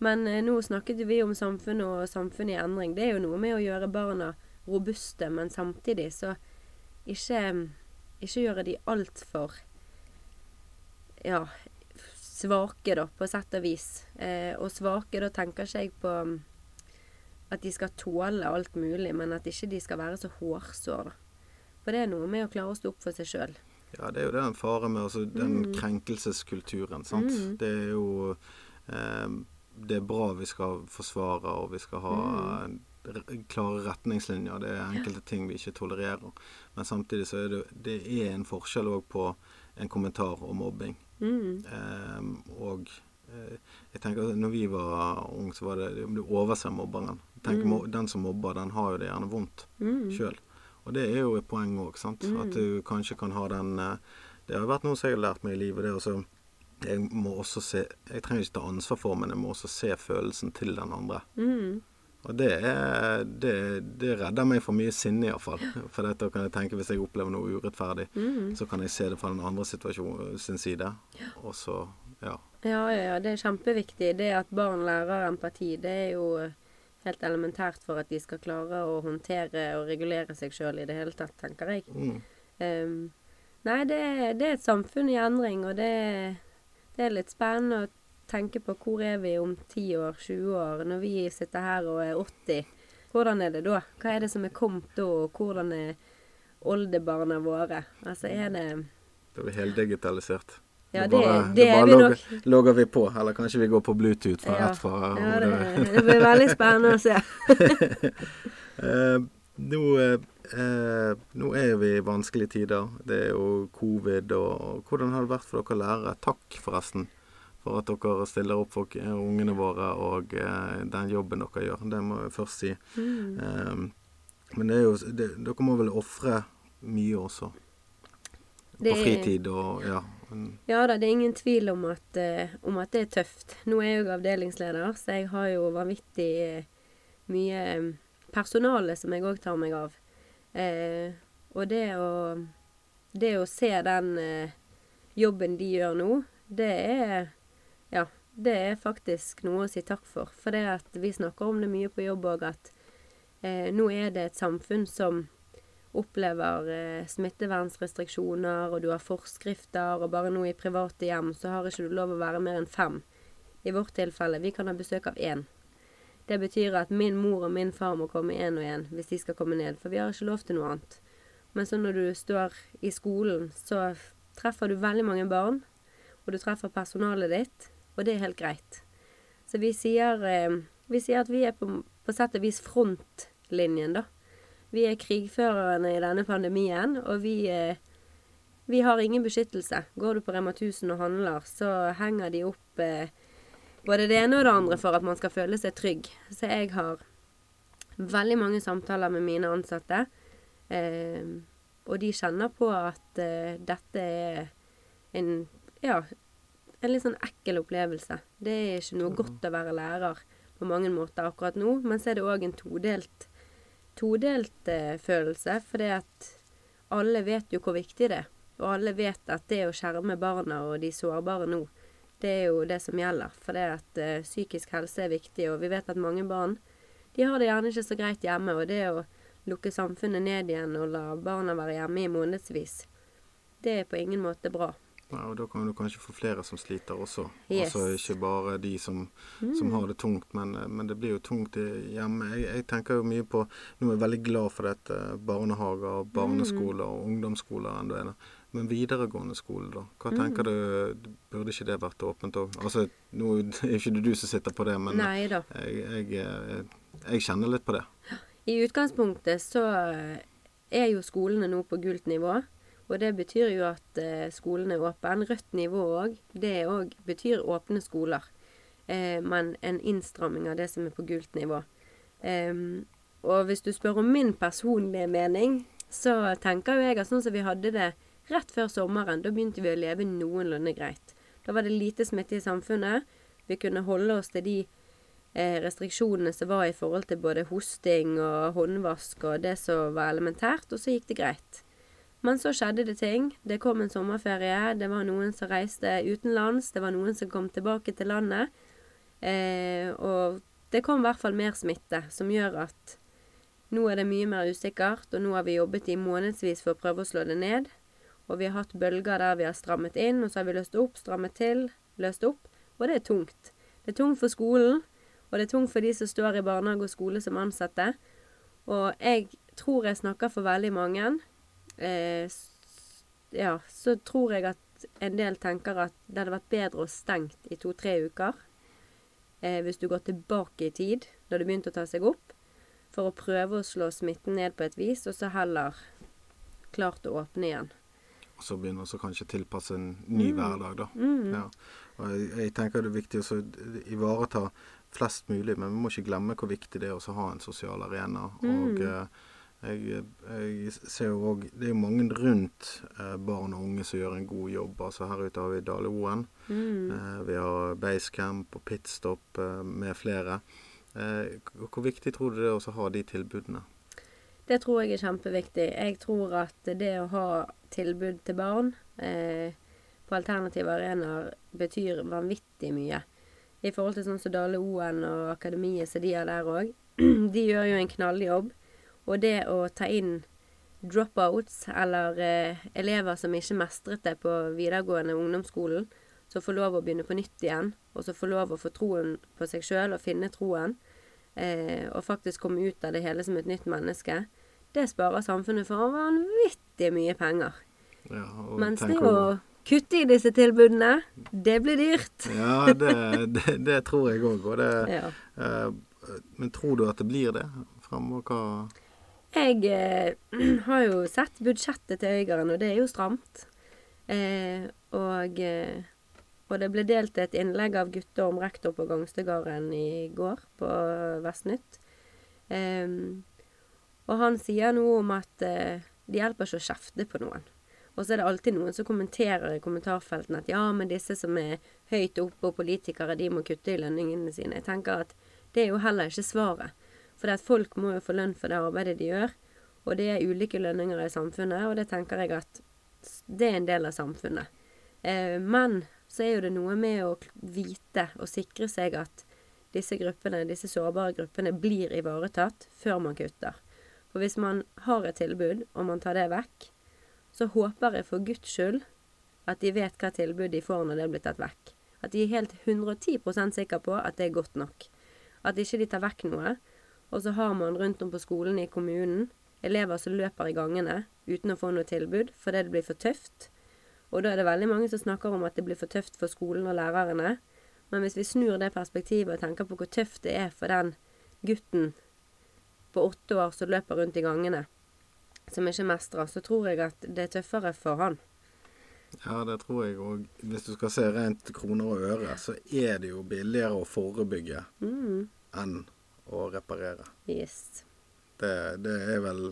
Speaker 2: Men eh, nå snakket vi om samfunnet og samfunnet i endring. Det er jo noe med å gjøre barna robuste, men samtidig så ikke Ikke gjøre de altfor Ja, svake, da, på sett og vis. Eh, og svake, da tenker ikke jeg på mm, at de skal tåle alt mulig, men at ikke de skal være så hårsår, da. For det er noe med å klare å stå opp for seg sjøl.
Speaker 1: Ja, det er jo det en fare med altså, den krenkelseskulturen. sant?
Speaker 2: Mm.
Speaker 1: Det er jo eh, Det er bra vi skal forsvare, og vi skal ha r- klare retningslinjer. Det er enkelte ting vi ikke tolererer. Men samtidig så er det, det er en forskjell òg på en kommentar om mobbing.
Speaker 2: Mm.
Speaker 1: Eh, og eh, jeg tenker at når vi var unge, så var det du overser mobberen. Tenk, mm. Den som mobber, den har jo det gjerne vondt
Speaker 2: Mm.
Speaker 1: sjøl. Og det er jo et poeng òg, sant. At du kanskje kan ha den eh, Det har vært noe som jeg har lært meg i livet. det er også jeg må også se Jeg trenger ikke ta ansvar for, men jeg må også se følelsen til den andre.
Speaker 2: Mm.
Speaker 1: Og det, er, det, det redder meg for mye sinne, iallfall. For dette kan jeg tenke hvis jeg opplever noe urettferdig,
Speaker 2: Mm.
Speaker 1: så kan jeg se det fra den andre situasjonen sin side. Og så Ja.
Speaker 2: Ja, ja, ja. Det er kjempeviktig. Det at barn lærer empati, det er jo eh, helt elementært for at de skal klare å håndtere og regulere seg sjøl i det hele tatt, tenker jeg.
Speaker 1: Mm.
Speaker 2: Um, nei, det, det er et samfunn i endring, og det, det er litt spennende å tenke på hvor er vi om 10 år, 20 år, når vi sitter her og er 80. hvordan er det da? Hva er det som er kommet da, og hvordan er oldebarna våre? Altså er det
Speaker 1: Da er vi heldigitalisert.
Speaker 2: Ja, det,
Speaker 1: bare-
Speaker 2: det
Speaker 1: da bare
Speaker 2: vi
Speaker 1: logger,
Speaker 2: nok.
Speaker 1: logger vi på, eller kanskje vi går på Bluetooth fra
Speaker 2: Ja,
Speaker 1: ett fra
Speaker 2: ja det, det blir veldig spennende å se.
Speaker 1: uh, (laughs) nå, eh, nå er vi i vanskelige tider. Det er jo covid og Hvordan har det vært for dere lærere? Takk, forresten, for at dere stiller opp for eh, ungene våre og eh, den jobben dere gjør. Det må jeg først si.
Speaker 2: Mm.
Speaker 1: Eh, men det jo, det, dere må vel ofre mye også?
Speaker 2: Det
Speaker 1: på fritid og ja.
Speaker 2: Ja da, det er ingen tvil om at, eh, om at det er tøft. Nå er jeg jo avdelingsleder, så jeg har jo vanvittig mye personale som jeg òg tar meg av. Eh, og det å, det å se den eh, jobben de gjør nå, det er Ja, det er faktisk noe å si takk for. For det at vi snakker om det mye på jobb òg, at eh, nå er det et samfunn som opplever eh, smittevernsrestriksjoner, og du har forskrifter, og bare nå i private hjem så har ikke du lov å være mer enn fem. I vårt tilfelle, vi kan ha besøk av én. Det betyr at min mor og min far må komme én og én hvis de skal komme ned, for vi har ikke lov til noe annet. Men så når du står i skolen, så treffer du veldig mange barn, og du treffer personalet ditt, og det er helt greit. Så vi sier, eh, vi sier at vi er på, på sett og vis frontlinjen, da. Vi er krigførerne i denne pandemien, og vi, eh, vi har ingen beskyttelse. Går du på Rema 1000 og handler, så henger de opp eh, både det ene og det andre for at man skal føle seg trygg. Så jeg har veldig mange samtaler med mine ansatte, og de kjenner på at dette er en ja, en litt sånn ekkel opplevelse. Det er ikke noe godt å være lærer på mange måter akkurat nå, men så er det òg en todelt todelt eh, følelse, fordi at alle vet jo hvor viktig det er. Og alle vet at det å skjerme barna og de sårbare nå, det er jo det som gjelder. For det at eh, psykisk helse er viktig, og vi vet at mange barn de har det gjerne ikke så greit hjemme. Og det å lukke samfunnet ned igjen og la barna være hjemme i månedsvis, det er på ingen måte bra.
Speaker 1: Ja, og da kan du kanskje få flere som sliter også.
Speaker 2: Yes.
Speaker 1: Altså ikke bare de som, som har det tungt, men, eh, men det blir jo tungt hjemme. Jeg, jeg tenker jo mye på Nå er jeg veldig glad for dette barnehager, barneskoler og ungdomsskoler enda er. Men videregående skole, da? Hva tenker du Burde ikke det vært åpent òg? Altså, nå er (laughs) ikke det du som sitter på det, men
Speaker 2: Nei
Speaker 1: jeg, jeg, eh, jeg kjenner litt på det.
Speaker 2: I utgangspunktet så eh, er jo skolene nå på gult nivå. Og det betyr jo at eh, skolen er åpen. Rødt nivå òg. Det òg betyr åpne skoler. Eh, men en innstramming av det som er på gult nivå. Eh, og hvis du spør om min personlige mening, så tenker jo jeg at sånn som vi hadde det rett før sommeren, da begynte vi å leve noenlunde greit. Da var det lite smitte i samfunnet. Vi kunne holde oss til de eh, restriksjonene som var i forhold til både hosting og håndvask og det som var elementært, og så gikk det greit. Men så skjedde det ting. Det kom en sommerferie. Det var noen som reiste utenlands. Det var noen som kom tilbake til landet. Eh, og det kom i hvert fall mer smitte, som gjør at nå er det mye mer usikkert, og nå har vi jobbet i månedsvis for å prøve å slå det ned. Og vi har hatt bølger der vi har strammet inn, og så har vi løst opp, strammet til, løst opp. Og det er tungt. Det er tungt for skolen, og det er tungt for de som står i barnehage og skole som ansatte. Og jeg tror jeg snakker for veldig mange. Eh, ja, så tror jeg at en del tenker at det hadde vært bedre å stengt i to-tre uker. Eh, hvis du går tilbake i tid, da det begynte å ta seg opp. For å prøve å slå smitten ned på et vis, og så heller klart å åpne igjen.
Speaker 1: Og så begynner vi kanskje å tilpasse en ny hverdag, da. Ja. Og jeg, jeg tenker det er viktig å ivareta flest mulig, men vi må ikke glemme hvor viktig det er å ha en sosial arena. Og eh, jeg, jeg ser jo òg Det er jo mange rundt eh, barn og unge som gjør en god jobb. Altså Her ute har vi Dale Oen. Eh, vi har Basecamp og Pitstop eh, med flere. Eh, hvor viktig tror du det er å ha de tilbudene?
Speaker 2: Det tror jeg er kjempeviktig. Jeg tror at det å ha tilbud til barn eh, på alternative arenaer betyr vanvittig mye. I forhold til sånn som Dale Oen og Akademiet som de har der òg. (clears throat) De gjør jo en knalljobb. Og det å ta inn dropouts, eller eh, elever som ikke mestret det på videregående ungdomsskolen, som får lov å begynne på nytt igjen, og som får lov å få troen på seg sjøl og finne troen, eh, og faktisk komme ut av det hele som et nytt menneske, det sparer samfunnet for vanvittig mye penger.
Speaker 1: Ja, og
Speaker 2: Mens det å kutte i disse tilbudene, det blir dyrt.
Speaker 1: Ja, det, det, det tror jeg òg. Og det (laughs)
Speaker 2: Ja.
Speaker 1: eh, Men tror du at det blir det framover? Hva
Speaker 2: Jeg eh, (clears throat) har jo sett budsjettet til Øygarden, og det er jo stramt. Eh, og, eh, og det ble delt et innlegg av gutter om rektor på Gangstegarden i går på Vestnytt. Og han sier noe om at eh, det hjelper ikke å kjefte på noen. Og så er det alltid noen som kommenterer i kommentarfeltene at ja, men disse som er høyt oppe og politikere, de må kutte i lønningene sine. Jeg tenker at det er jo heller ikke svaret. For folk må jo få lønn for det arbeidet de gjør. Og det er ulike lønninger i samfunnet, og det tenker jeg at det er en del av samfunnet. Eh, men så er jo det noe med å vite og sikre seg at disse gruppene, disse sårbare gruppene blir ivaretatt før man kutter. For hvis man har et tilbud, og man tar det vekk, så håper jeg for guds skyld at de vet hva tilbud de får når det blir tatt vekk. At de er helt 110% sikre på at det er godt nok. At ikke de tar vekk noe, og så har man rundt om på skolen i kommunen elever som løper i gangene uten å få noe tilbud fordi det blir for tøft. Og da er det veldig mange som snakker om at det blir for tøft for skolen og lærerne. Men hvis vi snur det perspektivet og tenker på hvor tøft det er for den gutten på åtte år som løper rundt i gangene, som ikke mestrer, så tror jeg at det er tøffere for han.
Speaker 1: Ja, det tror jeg òg. Hvis du skal se rent kroner og øre, så er det jo billigere å forebygge
Speaker 2: Mm.
Speaker 1: enn å reparere.
Speaker 2: Yes.
Speaker 1: Det, det er vel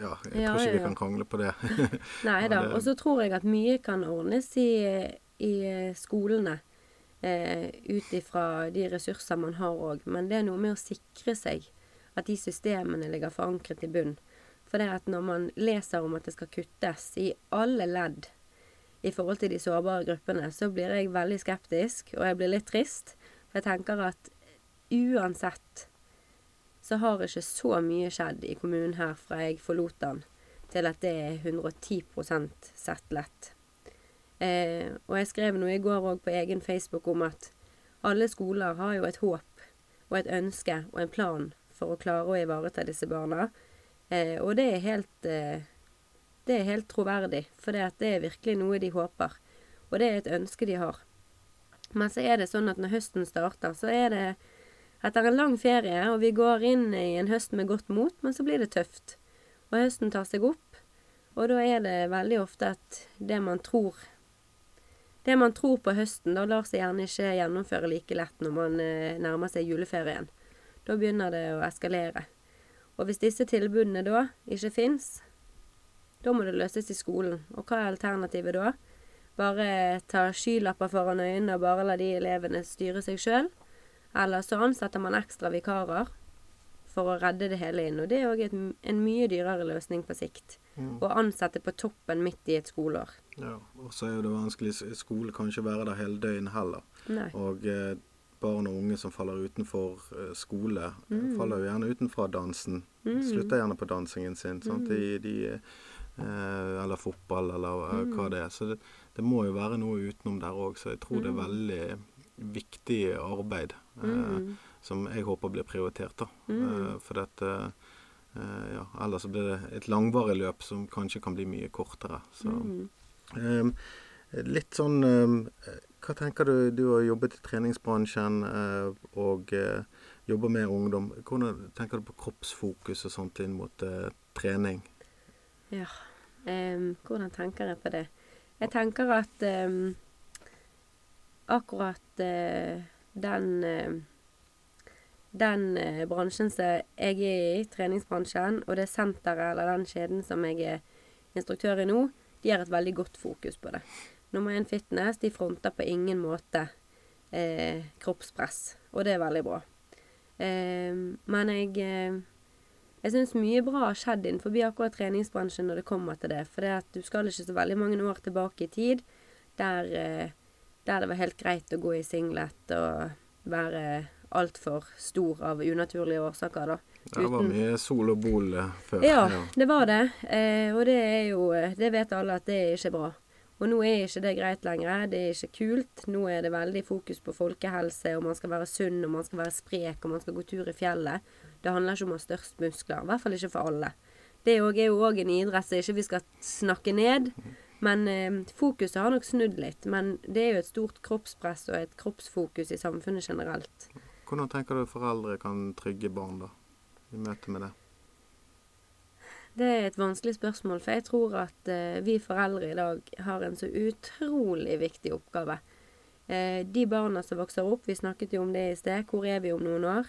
Speaker 1: Ja, jeg
Speaker 2: Ja,
Speaker 1: tror ikke
Speaker 2: ja,
Speaker 1: vi kan krangle på det. (laughs) (laughs)
Speaker 2: Nei da. Og så tror jeg at mye kan ordnes i, i skolene. Eh, Ut ifra de ressurser man har òg. Men det er noe med å sikre seg at de systemene ligger forankret i bunn. For det at når man leser om at det skal kuttes i alle ledd i forhold til de sårbare gruppene, så blir jeg veldig skeptisk, og jeg blir litt trist. For jeg tenker at uansett så har ikke så mye skjedd i kommunen her fra jeg forlot den, til at det er 110 sett lett. Eh, og jeg skrev noe i går òg på egen Facebook om at alle skoler har jo et håp og et ønske og en plan for å klare å ivareta disse barna. Eh, og det er helt eh, Det er helt troverdig, for det, det er virkelig noe de håper. Og det er et ønske de har. Men så er det sånn at når høsten starter, så er det etter en lang ferie, og vi går inn i en høst med godt mot, men så blir det tøft. Og høsten tar seg opp, og da er det veldig ofte at det man tror Det man tror på høsten, da lar seg gjerne ikke gjennomføre like lett når man eh, nærmer seg juleferien. Da begynner det å eskalere. Og hvis disse tilbudene da ikke fins, da må det løses i skolen. Og hva er alternativet da? Bare ta skylapper foran øynene og bare la de elevene styre seg sjøl? Eller så ansetter man ekstra vikarer for å redde det hele inn. Og det er òg en mye dyrere løsning på sikt. Å ansette på toppen midt i et skoleår.
Speaker 1: Ja, og så er jo det vanskelig. Skole kan ikke være der hele døgnet heller.
Speaker 2: Nei.
Speaker 1: Og eh, barn og unge som faller utenfor eh, skole, eh,
Speaker 2: Mm.
Speaker 1: faller jo gjerne utenfra dansen. Slutter gjerne på dansingen sin. Sant?
Speaker 2: Mm.
Speaker 1: De, de, eh, eller fotball, eller eh,
Speaker 2: Mm.
Speaker 1: hva det er. Så det, det må jo være noe utenom der òg. Så jeg tror det er veldig viktig arbeid eh,
Speaker 2: Mm.
Speaker 1: som jeg håper blir prioritert. da.
Speaker 2: Mm.
Speaker 1: Eh, for dette eh, ja, Ellers blir det et langvarig løp som kanskje kan bli mye kortere. Så
Speaker 2: Mm.
Speaker 1: Ehm, litt sånn Hva tenker du Du har jobbet i treningsbransjen eh, og jobber med ungdom. Hvordan tenker du på kroppsfokus og sånt inn mot eh, trening?
Speaker 2: Ja. Em, hvordan tenker jeg på det? Jeg tenker at em, akkurat eh, den eh, den eh, bransjen som jeg er i, treningsbransjen, og det senteret eller den kjeden som jeg er instruktør i nå, de har et veldig godt fokus på det. Nummer én fitness, de fronter på ingen måte eh, kroppspress, og det er veldig bra. Eh, men jeg eh, jeg syns mye bra har skjedd innenfor akkurat treningsbransjen når det kommer til det. For det at du skal ikke så veldig mange år tilbake i tid der, eh, der det var helt greit å gå i singlet og være altfor stor av unaturlige årsaker, da.
Speaker 1: Det var mye sol og bol eh, før.
Speaker 2: Ja, det var det. Eh, og det er jo Det vet alle at det er ikke bra. Og nå er ikke det greit lenger. Det er ikke kult. Nå er det veldig fokus på folkehelse, og man skal være sunn, og man skal være sprek, og man skal gå tur i fjellet. Det handler ikke om å ha størst muskler. I hvert fall ikke for alle. Det er jo òg en idrett som ikke vi skal snakke ned. Men eh, fokuset har nok snudd litt. Men det er jo et stort kroppspress og et kroppsfokus i samfunnet generelt.
Speaker 1: Hvordan tenker du foreldre kan trygge barn da, i møte med det?
Speaker 2: Det er et vanskelig spørsmål, for jeg tror at eh, vi foreldre i dag har en så utrolig viktig oppgave. Eh, de barna som vokser opp, vi snakket jo om det i sted, hvor er vi om noen år?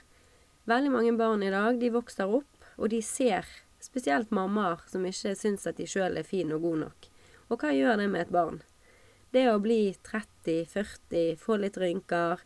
Speaker 2: Veldig mange barn i dag, de vokser opp, og de ser spesielt mammaer som ikke syns at de sjøl er fin og god nok. Og hva gjør det med et barn? Det å bli 30-40, få litt rynker,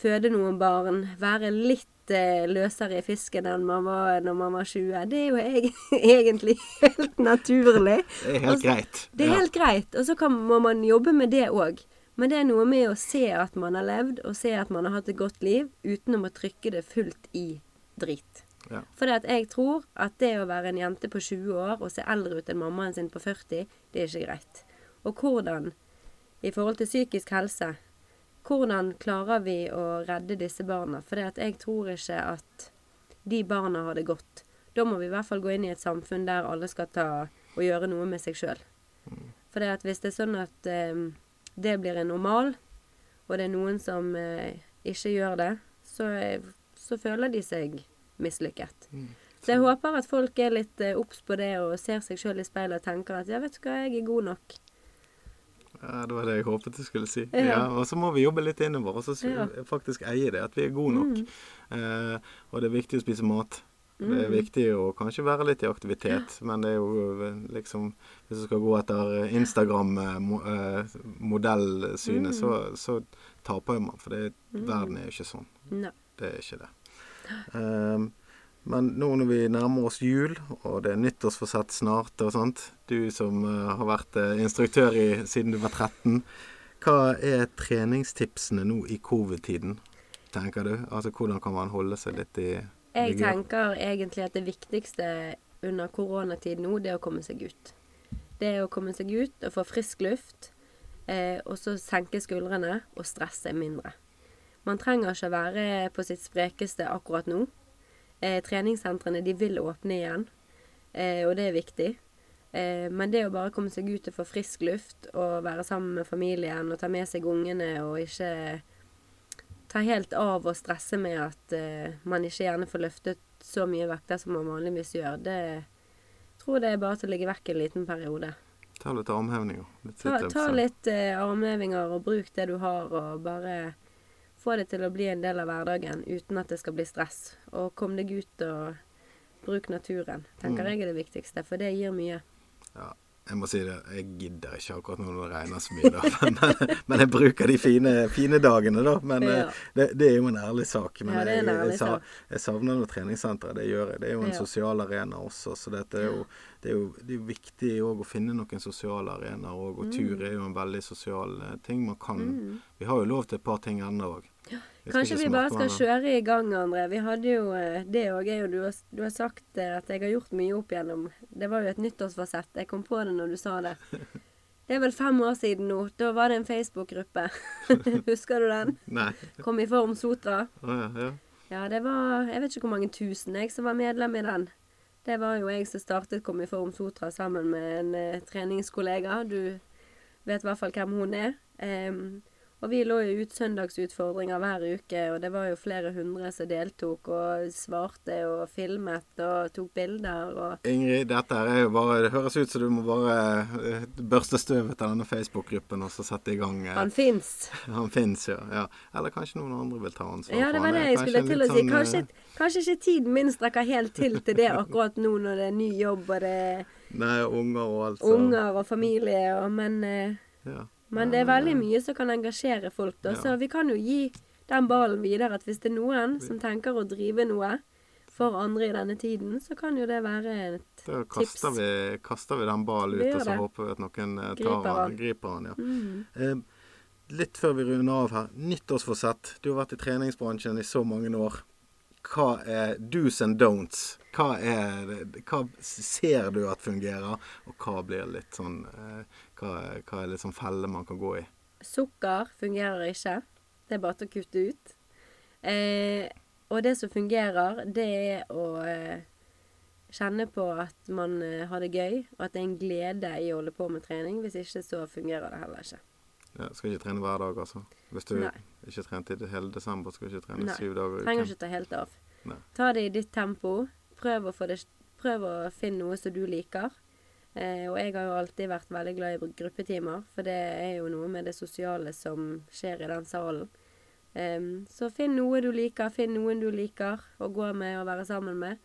Speaker 2: føde noen barn, være litt eh, løsere i fisken enn man var når man var 20. Det er jo eg (laughs) egentlig helt naturlig. (laughs)
Speaker 1: Det er helt
Speaker 2: Og så-
Speaker 1: greit.
Speaker 2: Det er
Speaker 1: Ja.
Speaker 2: helt greit, og så må man jobbe med det òg. Men det er noe med å se at man har levd, og se at man har hatt et godt liv, uten å måtte trykke det fullt i drit.
Speaker 1: Ja.
Speaker 2: For jeg tror at det å være en jente på 20 år og se eldre ut enn mammaen sin på 40, det er ikke greit. Og hvordan, i forhold til psykisk helse, hvordan klarer vi å redde disse barna? For jeg tror ikke at de barna har det godt. Da må vi i hvert fall gå inn i et samfunn der alle skal ta og gjøre noe med seg sjøl. For hvis det er sånn at eh, det blir en normal, og det er noen som eh, ikke gjør det, så, er- så føler de seg mislykket. Så jeg håper at folk er litt eh, obs på det og ser seg sjøl i speilet og tenker at ja, vet du hva, jeg er god nok.
Speaker 1: Ja, Det var det jeg håpet du skulle si.
Speaker 2: Ja.
Speaker 1: Ja. og så må vi jobbe litt innover og så
Speaker 2: Ja.
Speaker 1: faktisk eie det, at vi er gode nok.
Speaker 2: Mm.
Speaker 1: Eh, og det er viktig å spise mat. Det er
Speaker 2: Mm.
Speaker 1: viktig å kanskje være litt i aktivitet, men det er jo eh, liksom Hvis du skal gå etter Instagram-modellsynet,
Speaker 2: Mm.
Speaker 1: så, så taper man. For det, verden er jo ikke sånn.
Speaker 2: No.
Speaker 1: Det er ikke det. Ehm, men nå når vi nærmer oss jul, og det er nyttårsforsett snart og sånt Du som eh, har vært eh, instruktør i, siden du var 13. Hva er treningstipsene nå i covid-tiden, tenker du? Altså hvordan kan man holde seg litt i
Speaker 2: Jeg tenker egentlig at det viktigste under koronatid nå, det er å komme seg ut. Det er å komme seg ut og få frisk luft, eh, og så senke skuldrene og stresse mindre. Man trenger ikke være på sitt sprekeste akkurat nå. Eh, treningssentrene de vil åpne igjen, eh, og det er viktig. Eh, men det å bare komme seg ut og få frisk luft og være sammen med familien og ta med seg ungene og ikke ta helt av og stresse med at eh, man ikke gjerne får løftet så mye vekter som man vanligvis gjør, det tror det er bare til å ligge vekk en liten periode.
Speaker 1: Ta litt armhevninger. Litt
Speaker 2: Ta, ta litt eh, armhevinger og bruk det du har, og bare få det til å bli en del av hverdagen uten at det skal bli stress. Og kom deg ut og bruk naturen, tenker
Speaker 1: Mm.
Speaker 2: jeg er det viktigste, for det gir mye.
Speaker 1: Ja, jeg må si det. Jeg gidder ikke akkurat når det regner så mye, da. (laughs) Men, men jeg bruker de fine, fine dagene, da. Men
Speaker 2: Ja.
Speaker 1: eh, det, det er jo en ærlig sak. Men
Speaker 2: Ja, det er en
Speaker 1: jeg,
Speaker 2: ærlig
Speaker 1: jeg, sa-
Speaker 2: sak.
Speaker 1: jeg savner noe treningssenter. Det gjør jeg. Det er jo en
Speaker 2: Ja.
Speaker 1: sosial arena også. Så dette er jo, det er jo det er viktig å finne noen sosiale arenaer òg. Og tur er jo en veldig sosial eh, ting. Man kan
Speaker 2: Mm.
Speaker 1: Vi har jo lov til et par ting ennå òg.
Speaker 2: Kanskje vi bare skal kjøre i gang, André. Vi hadde jo eh, Det òg du du har sagt eh, at jeg har gjort mye opp igjennom. Det var jo et nyttårsforsett. Jeg kom på det når du sa det. (laughs) Det er vel fem år siden nå. Da var det en Facebook-gruppe. (laughs) Husker du den?
Speaker 1: Nei.
Speaker 2: Kom i form Sotra.
Speaker 1: Å ja, ja.
Speaker 2: Ja, det var Jeg vet ikke hvor mange tusen jeg som var medlem i den. Det var jo jeg som startet Kom i form Sotra sammen med en uh, treningskollega. Du vet i hvert fall hvem hun er. Em, og vi lå jo ut søndagsutfordringer hver uke, og det var jo flere hundre som deltok og svarte og filmet og tok bilder og
Speaker 1: Ingrid, dette er jo bare Det høres ut som du må bare eh, børste støvet av denne Facebook-gruppen og så sette i gang. eh,
Speaker 2: Han fins.
Speaker 1: Han fins, ja. ja. Eller kanskje noen andre vil ta ansvar
Speaker 2: Ja, det
Speaker 1: for
Speaker 2: var
Speaker 1: han.
Speaker 2: det
Speaker 1: er
Speaker 2: jeg skulle til å si.
Speaker 1: sånn,
Speaker 2: Kanskje,
Speaker 1: eh,
Speaker 2: kanskje ikke tiden min strekker helt til til det akkurat nå når det er ny jobb og det
Speaker 1: Nei, unger og alt. så-
Speaker 2: unger og familie og Men eh,
Speaker 1: Ja.
Speaker 2: Men det er veldig mye som kan engasjere folk, da. Så vi kan jo gi den ballen videre at hvis det er noen som tenker å drive noe for andre i denne tiden, så kan jo det være et
Speaker 1: Da
Speaker 2: tips.
Speaker 1: kaster kaster vi den ballen ut, og så håper vi at noen eh, tar
Speaker 2: Griper
Speaker 1: den. Griper den ja.
Speaker 2: Mm.
Speaker 1: Eh, litt før vi runder av her. Nyttårsforsett. Du har vært i treningsbransjen i så mange år. Hva er do's and don'ts? Hva, er hva ser du at fungerer, og hva blir litt sånn eh, hva, hva er liksom feller man kan gå i.
Speaker 2: Sukker fungerer ikke. Det er bare til å kutte ut. Eh, og det som fungerer, det er å eh, kjenne på at man eh, har det gøy, og at det er en glede i å holde på med trening. Hvis ikke, så fungerer det heller ikke.
Speaker 1: Ja, skal ikke trene hver dag, altså. Hvis du
Speaker 2: Nei.
Speaker 1: ikke trente i hele desember, skal du ikke trene
Speaker 2: Nei.
Speaker 1: syv dager i uken.
Speaker 2: Trenger ikke ta helt av.
Speaker 1: Nei.
Speaker 2: Ta det i ditt tempo. Prøv å, få det, prøv å finne noe som du liker. Eh, og jeg har jo alltid vært veldig glad i gruppetimer, for det er jo noe med det sosiale som skjer i den salen. Em, så finn noe du liker, finn noen du liker å gå med og være sammen med.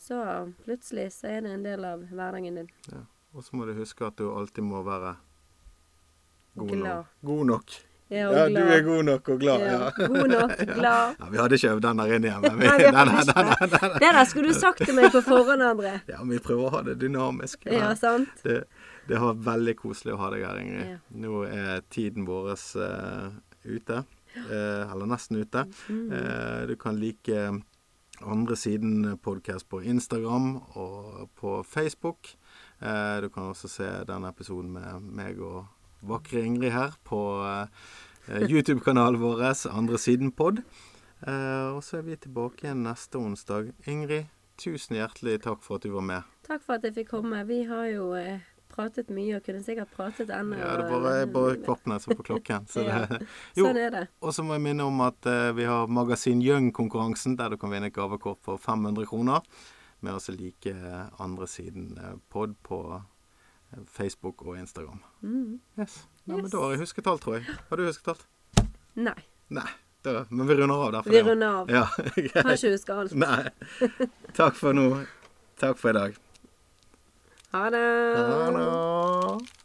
Speaker 2: Så plutselig så er det en del av hverdagen din.
Speaker 1: Ja. Og så må du huske at du alltid må være god nok. God nok.
Speaker 2: Ja,
Speaker 1: Ja, du er god nok og glad.
Speaker 2: Ja,
Speaker 1: Ja.
Speaker 2: god nok, (laughs) glad.
Speaker 1: Ja, vi hadde ikke øvd den der inn igjen. Men vi,
Speaker 2: Nei,
Speaker 1: den, den,
Speaker 2: det.
Speaker 1: den, den,
Speaker 2: Det der skulle du sagt til meg på forhånd, André.
Speaker 1: Ja, vi prøver å ha det dynamisk.
Speaker 2: Ja, sant?
Speaker 1: Det, det har vært veldig koselig å ha deg her, Ingrid.
Speaker 2: Ja.
Speaker 1: Nå er tiden vår uh, ute. Uh, eller nesten ute. Eh, du kan like andre siden podkast på Instagram og på Facebook. Eh, du kan også se denne episoden med meg og vakre Ingrid her på eh, YouTube-kanalen vår, Andre siden pod. Eh, og så er vi tilbake igjen neste onsdag. Ingrid, tusen hjertelig takk for at du var med.
Speaker 2: Takk for at jeg fikk komme. Vi har jo eh, pratet mye og kunne sikkert pratet enda.
Speaker 1: Ja, det er bare, bare knappene som på klokken. Så (laughs)
Speaker 2: Ja.
Speaker 1: det, (laughs) jo,
Speaker 2: Sånn er det.
Speaker 1: og så må jeg minne om at uh, vi har Magasin Young-konkurransen, der du kan vinne et gavekort for 500 kroner. Med også like andre siden pod på Facebook og Instagram.
Speaker 2: Mm.
Speaker 1: Yes. Ja, men da har jeg husket alt, tror jeg. Har du husket alt?
Speaker 2: Nei.
Speaker 1: Nei. Da, men vi runder av derfor.
Speaker 2: Vi runder av.
Speaker 1: Ja, (laughs)
Speaker 2: Kan
Speaker 1: greit.
Speaker 2: ikke huske alt.
Speaker 1: Nei. Takk for nå. Takk for i dag.
Speaker 2: Ha det.
Speaker 1: Ha det.